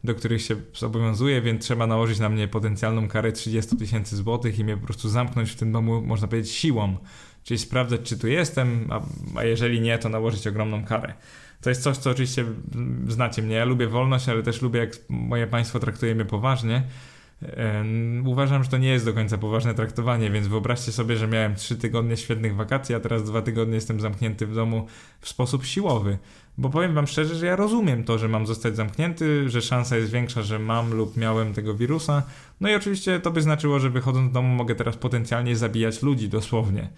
do których się zobowiązuję, więc trzeba nałożyć na mnie potencjalną karę 30 tysięcy złotych i mnie po prostu zamknąć w tym domu, można powiedzieć, siłą. Czyli sprawdzać, czy tu jestem, a, a jeżeli nie, to nałożyć ogromną karę. To jest coś, co oczywiście znacie mnie. Ja lubię wolność, ale też lubię, jak moje państwo traktuje mnie poważnie Uważam, że to nie jest do końca poważne traktowanie, więc wyobraźcie sobie, że miałem 3 tygodnie świetnych wakacji, a teraz 2 tygodnie jestem zamknięty w domu w sposób siłowy. Bo powiem wam szczerze, że ja rozumiem to, że mam zostać zamknięty, że szansa jest większa, że mam lub miałem tego wirusa. No i oczywiście to by znaczyło, że wychodząc z domu mogę teraz potencjalnie zabijać ludzi dosłownie.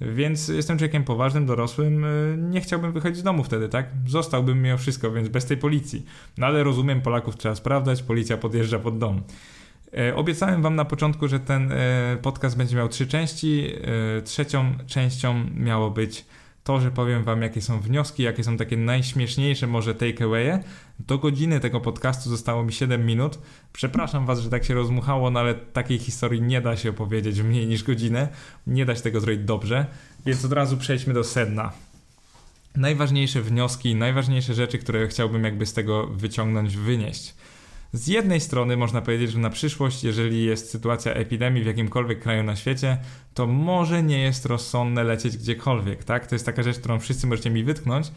Więc jestem człowiekiem poważnym, dorosłym, y, nie chciałbym wychodzić z domu wtedy, tak? Zostałbym mimo wszystko, więc bez tej policji. No ale rozumiem, Polaków trzeba sprawdzać, policja podjeżdża pod dom. E, obiecałem Wam na początku, że ten e, podcast będzie miał trzy części. E, trzecią częścią miało być to, że powiem Wam, jakie są wnioski, jakie są takie najśmieszniejsze może takeawaye. Do godziny tego podcastu zostało mi 7 minut. Przepraszam Was, że tak się rozmuchało, no ale takiej historii nie da się opowiedzieć w mniej niż godzinę. Nie da się tego zrobić dobrze, więc od razu przejdźmy do sedna. Najważniejsze wnioski, najważniejsze rzeczy, które chciałbym jakby z tego wyciągnąć, wynieść. Z jednej strony można powiedzieć, że na przyszłość, jeżeli jest sytuacja epidemii w jakimkolwiek kraju na świecie, to może nie jest rozsądne lecieć gdziekolwiek, tak? To jest taka rzecz, którą wszyscy możecie mi wytknąć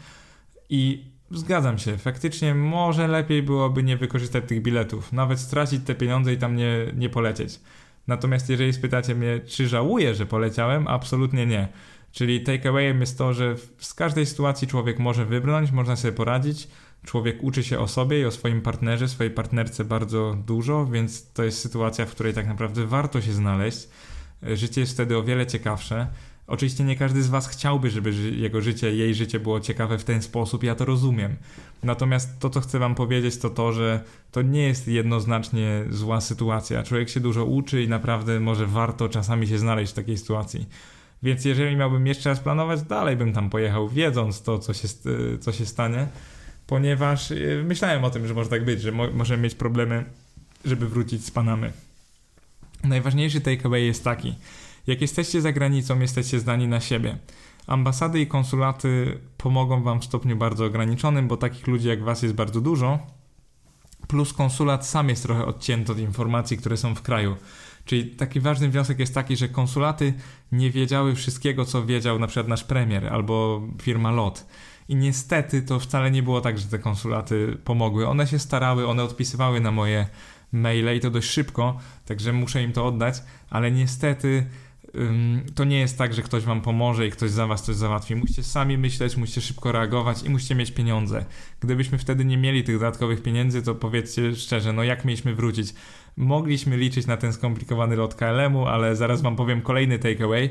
i zgadzam się, faktycznie może lepiej byłoby nie wykorzystać tych biletów, nawet stracić te pieniądze i tam nie, nie polecieć. Natomiast jeżeli spytacie mnie, czy żałuję, że poleciałem, absolutnie nie. Czyli takeawayem jest to, że z każdej sytuacji człowiek może wybrnąć, można sobie poradzić, człowiek uczy się o sobie i o swoim partnerze, swojej partnerce bardzo dużo, więc to jest sytuacja, w której tak naprawdę warto się znaleźć. Życie jest wtedy o wiele ciekawsze. Oczywiście nie każdy z Was chciałby, żeby jego życie, jej życie było ciekawe w ten sposób, ja to rozumiem. Natomiast to, co chcę Wam powiedzieć, to to, że to nie jest jednoznacznie zła sytuacja. Człowiek się dużo uczy i naprawdę może warto czasami się znaleźć w takiej sytuacji. Więc jeżeli miałbym jeszcze raz planować, dalej bym tam pojechał, wiedząc to, co się, co się stanie ponieważ y, myślałem o tym, że może tak być, że mo możemy mieć problemy, żeby wrócić z Panamy. Najważniejszy takeaway jest taki, jak jesteście za granicą, jesteście zdani na siebie. Ambasady i konsulaty pomogą Wam w stopniu bardzo ograniczonym, bo takich ludzi jak Was jest bardzo dużo. Plus konsulat sam jest trochę odcięty od informacji, które są w kraju. Czyli taki ważny wniosek jest taki, że konsulaty nie wiedziały wszystkiego, co wiedział na przykład nasz premier albo firma LOT. I niestety to wcale nie było tak, że te konsulaty pomogły. One się starały, one odpisywały na moje maile i to dość szybko, także muszę im to oddać, ale niestety to nie jest tak, że ktoś wam pomoże i ktoś za was coś załatwi. Musicie sami myśleć, musicie szybko reagować i musicie mieć pieniądze. Gdybyśmy wtedy nie mieli tych dodatkowych pieniędzy, to powiedzcie szczerze, no jak mieliśmy wrócić? Mogliśmy liczyć na ten skomplikowany lot KLM-u, ale zaraz wam powiem kolejny takeaway.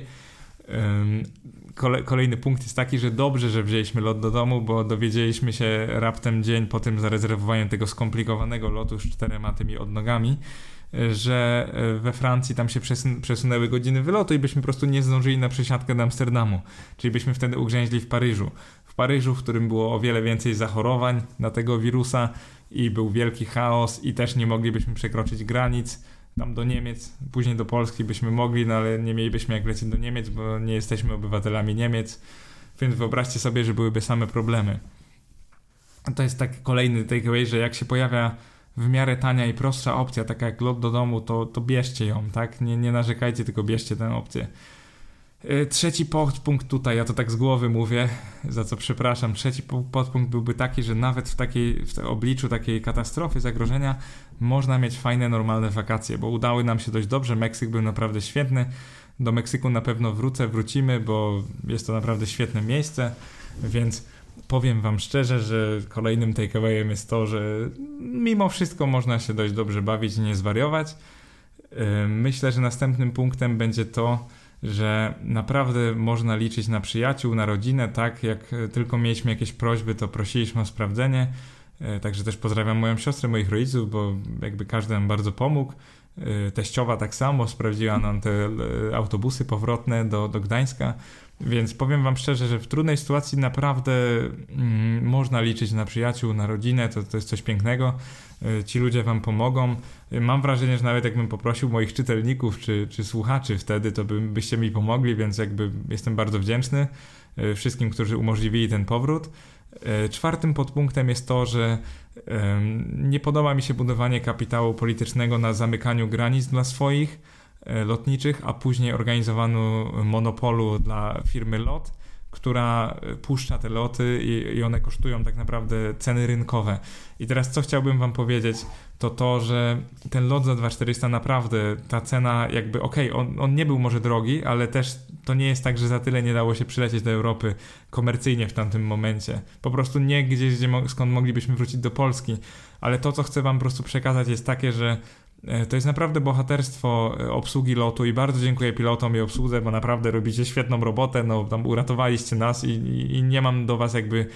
Kolejny punkt jest taki, że dobrze, że wzięliśmy lot do domu, bo dowiedzieliśmy się raptem dzień po tym zarezerwowaniu tego skomplikowanego lotu z czterema tymi odnogami, że e, we Francji tam się przesun przesunęły godziny wylotu i byśmy po prostu nie zdążyli na przesiadkę do Amsterdamu. Czyli byśmy wtedy ugrzęźli w Paryżu. W Paryżu, w którym było o wiele więcej zachorowań na tego wirusa i był wielki chaos i też nie moglibyśmy przekroczyć granic tam do Niemiec, później do Polski byśmy mogli, no ale nie mielibyśmy jak lecieć do Niemiec, bo nie jesteśmy obywatelami Niemiec, więc wyobraźcie sobie, że byłyby same problemy. To jest taki kolejny takeaway, że jak się pojawia w miarę tania i prostsza opcja, taka jak lot do domu, to, to bierzcie ją, tak? Nie, nie narzekajcie, tylko bierzcie tę opcję. E, trzeci podpunkt tutaj, ja to tak z głowy mówię, za co przepraszam. Trzeci podpunkt byłby taki, że nawet w takiej w obliczu takiej katastrofy, zagrożenia można mieć fajne, normalne wakacje, bo udały nam się dość dobrze. Meksyk był naprawdę świetny. Do Meksyku na pewno wrócę, wrócimy, bo jest to naprawdę świetne miejsce, więc powiem Wam szczerze, że kolejnym takeawayem jest to, że mimo wszystko można się dość dobrze bawić i nie zwariować. E, myślę, że następnym punktem będzie to, że naprawdę można liczyć na przyjaciół, na rodzinę, tak? Jak tylko mieliśmy jakieś prośby, to prosiliśmy o sprawdzenie. E, także też pozdrawiam moją siostrę, moich rodziców, bo jakby każdy nam bardzo pomógł. E, teściowa tak samo sprawdziła nam te e, autobusy powrotne do, do Gdańska. Więc powiem Wam szczerze, że w trudnej sytuacji naprawdę mm, można liczyć na przyjaciół, na rodzinę, to, to jest coś pięknego. Y, ci ludzie Wam pomogą. Mam wrażenie, że nawet jakbym poprosił moich czytelników czy, czy słuchaczy wtedy, to by, byście mi pomogli, więc jakby jestem bardzo wdzięczny wszystkim, którzy umożliwili ten powrót. Czwartym podpunktem jest to, że nie podoba mi się budowanie kapitału politycznego na zamykaniu granic dla swoich lotniczych, a później organizowaniu monopolu dla firmy LOT która e, puszcza te loty i, i, one kosztują tak naprawdę ceny rynkowe. I teraz co chciałbym wam powiedzieć, to to, że ten lot za 2400 naprawdę, ta cena jakby, okej, okay, on, on nie był może drogi, ale też to nie jest tak, że za tyle nie dało się przylecieć do Europy komercyjnie w tamtym momencie. Po prostu nie gdzieś, gdzie, skąd moglibyśmy wrócić do Polski. Ale to, co chcę wam po prostu przekazać jest takie, że to jest naprawdę bohaterstwo e, obsługi lotu i bardzo dziękuję pilotom i obsłudze, bo naprawdę robicie świetną robotę, no tam uratowaliście nas i, i, i nie mam do was jakby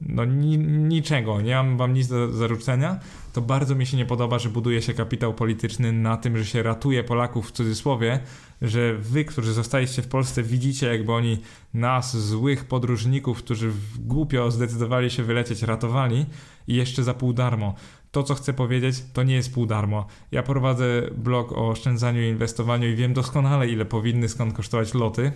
no ni, niczego, nie mam wam nic do zarzucenia, to bardzo mi się nie podoba, że buduje się kapitał polityczny na tym, że się ratuje Polaków w cudzysłowie, że wy, którzy zostaliście w Polsce, widzicie jakby oni nas, złych podróżników, którzy głupio zdecydowali się wylecieć, ratowali i jeszcze za pół darmo to, co chcę powiedzieć, to nie jest pół darmo. Ja prowadzę blog o oszczędzaniu i inwestowaniu i wiem doskonale, ile powinny skąd kosztować loty.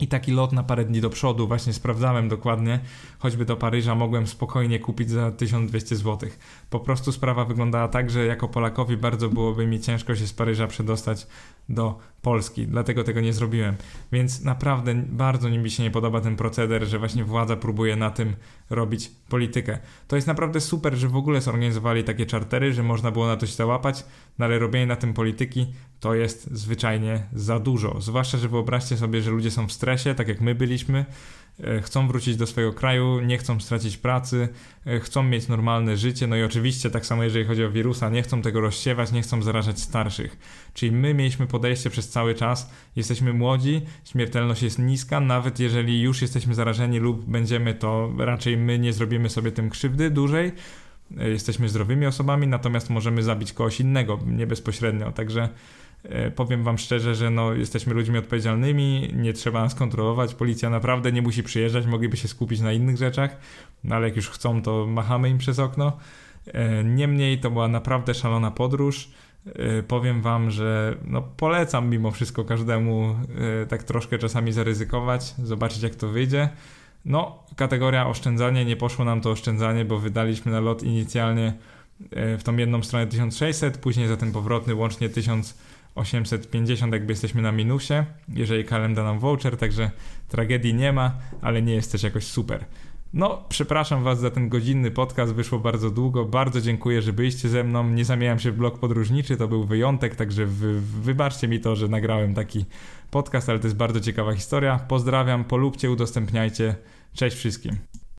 I taki lot na parę dni do przodu, właśnie sprawdzałem dokładnie, choćby do Paryża mogłem spokojnie kupić za 1200 zł. Po prostu sprawa wyglądała tak, że jako Polakowi bardzo byłoby mi ciężko się z Paryża przedostać do Polski, dlatego tego nie zrobiłem. Więc naprawdę bardzo mi się nie podoba ten proceder, że właśnie władza próbuje na tym robić politykę. To jest naprawdę super, że w ogóle zorganizowali takie czartery, że można było na to się załapać, no ale robienie na tym polityki to jest zwyczajnie za dużo. Zwłaszcza, że wyobraźcie sobie, że ludzie są w stresie, tak jak my byliśmy, chcą wrócić do swojego kraju, nie chcą stracić pracy, e, chcą mieć normalne życie, no i oczywiście tak samo jeżeli chodzi o wirusa, nie chcą tego rozsiewać, nie chcą zarażać starszych. Czyli my mieliśmy podejście przez cały czas, jesteśmy młodzi, śmiertelność jest niska, nawet jeżeli już jesteśmy zarażeni lub będziemy, to raczej my nie zrobimy sobie tym krzywdy dłużej, e, jesteśmy zdrowymi osobami, natomiast możemy zabić kogoś innego, nie bezpośrednio, także E, powiem wam szczerze, że no, jesteśmy ludźmi odpowiedzialnymi, nie trzeba nas kontrolować, policja naprawdę nie musi przyjeżdżać, mogliby się skupić na innych rzeczach, no ale jak już chcą, to machamy im przez okno. E, niemniej to była naprawdę szalona podróż. y, powiem wam, że no polecam mimo wszystko każdemu tak troszkę czasami zaryzykować, zobaczyć jak to wyjdzie. No, kategoria oszczędzanie, nie poszło nam to oszczędzanie, bo wydaliśmy na lot inicjalnie w tą jedną stronę 1600, później za ten powrotny łącznie 1850, jakby jesteśmy na minusie, jeżeli kalenda nam voucher, także tragedii nie ma, ale nie jest też jakoś super. No, przepraszam Was za ten godzinny podcast, wyszło bardzo długo. Bardzo dziękuję, że byliście ze mną. Nie zamieniam się w blog podróżniczy, to był wyjątek, także wy, wybaczcie mi to, że nagrałem taki podcast, ale to jest bardzo ciekawa historia. Pozdrawiam, polubcie, udostępniajcie. Cześć wszystkim.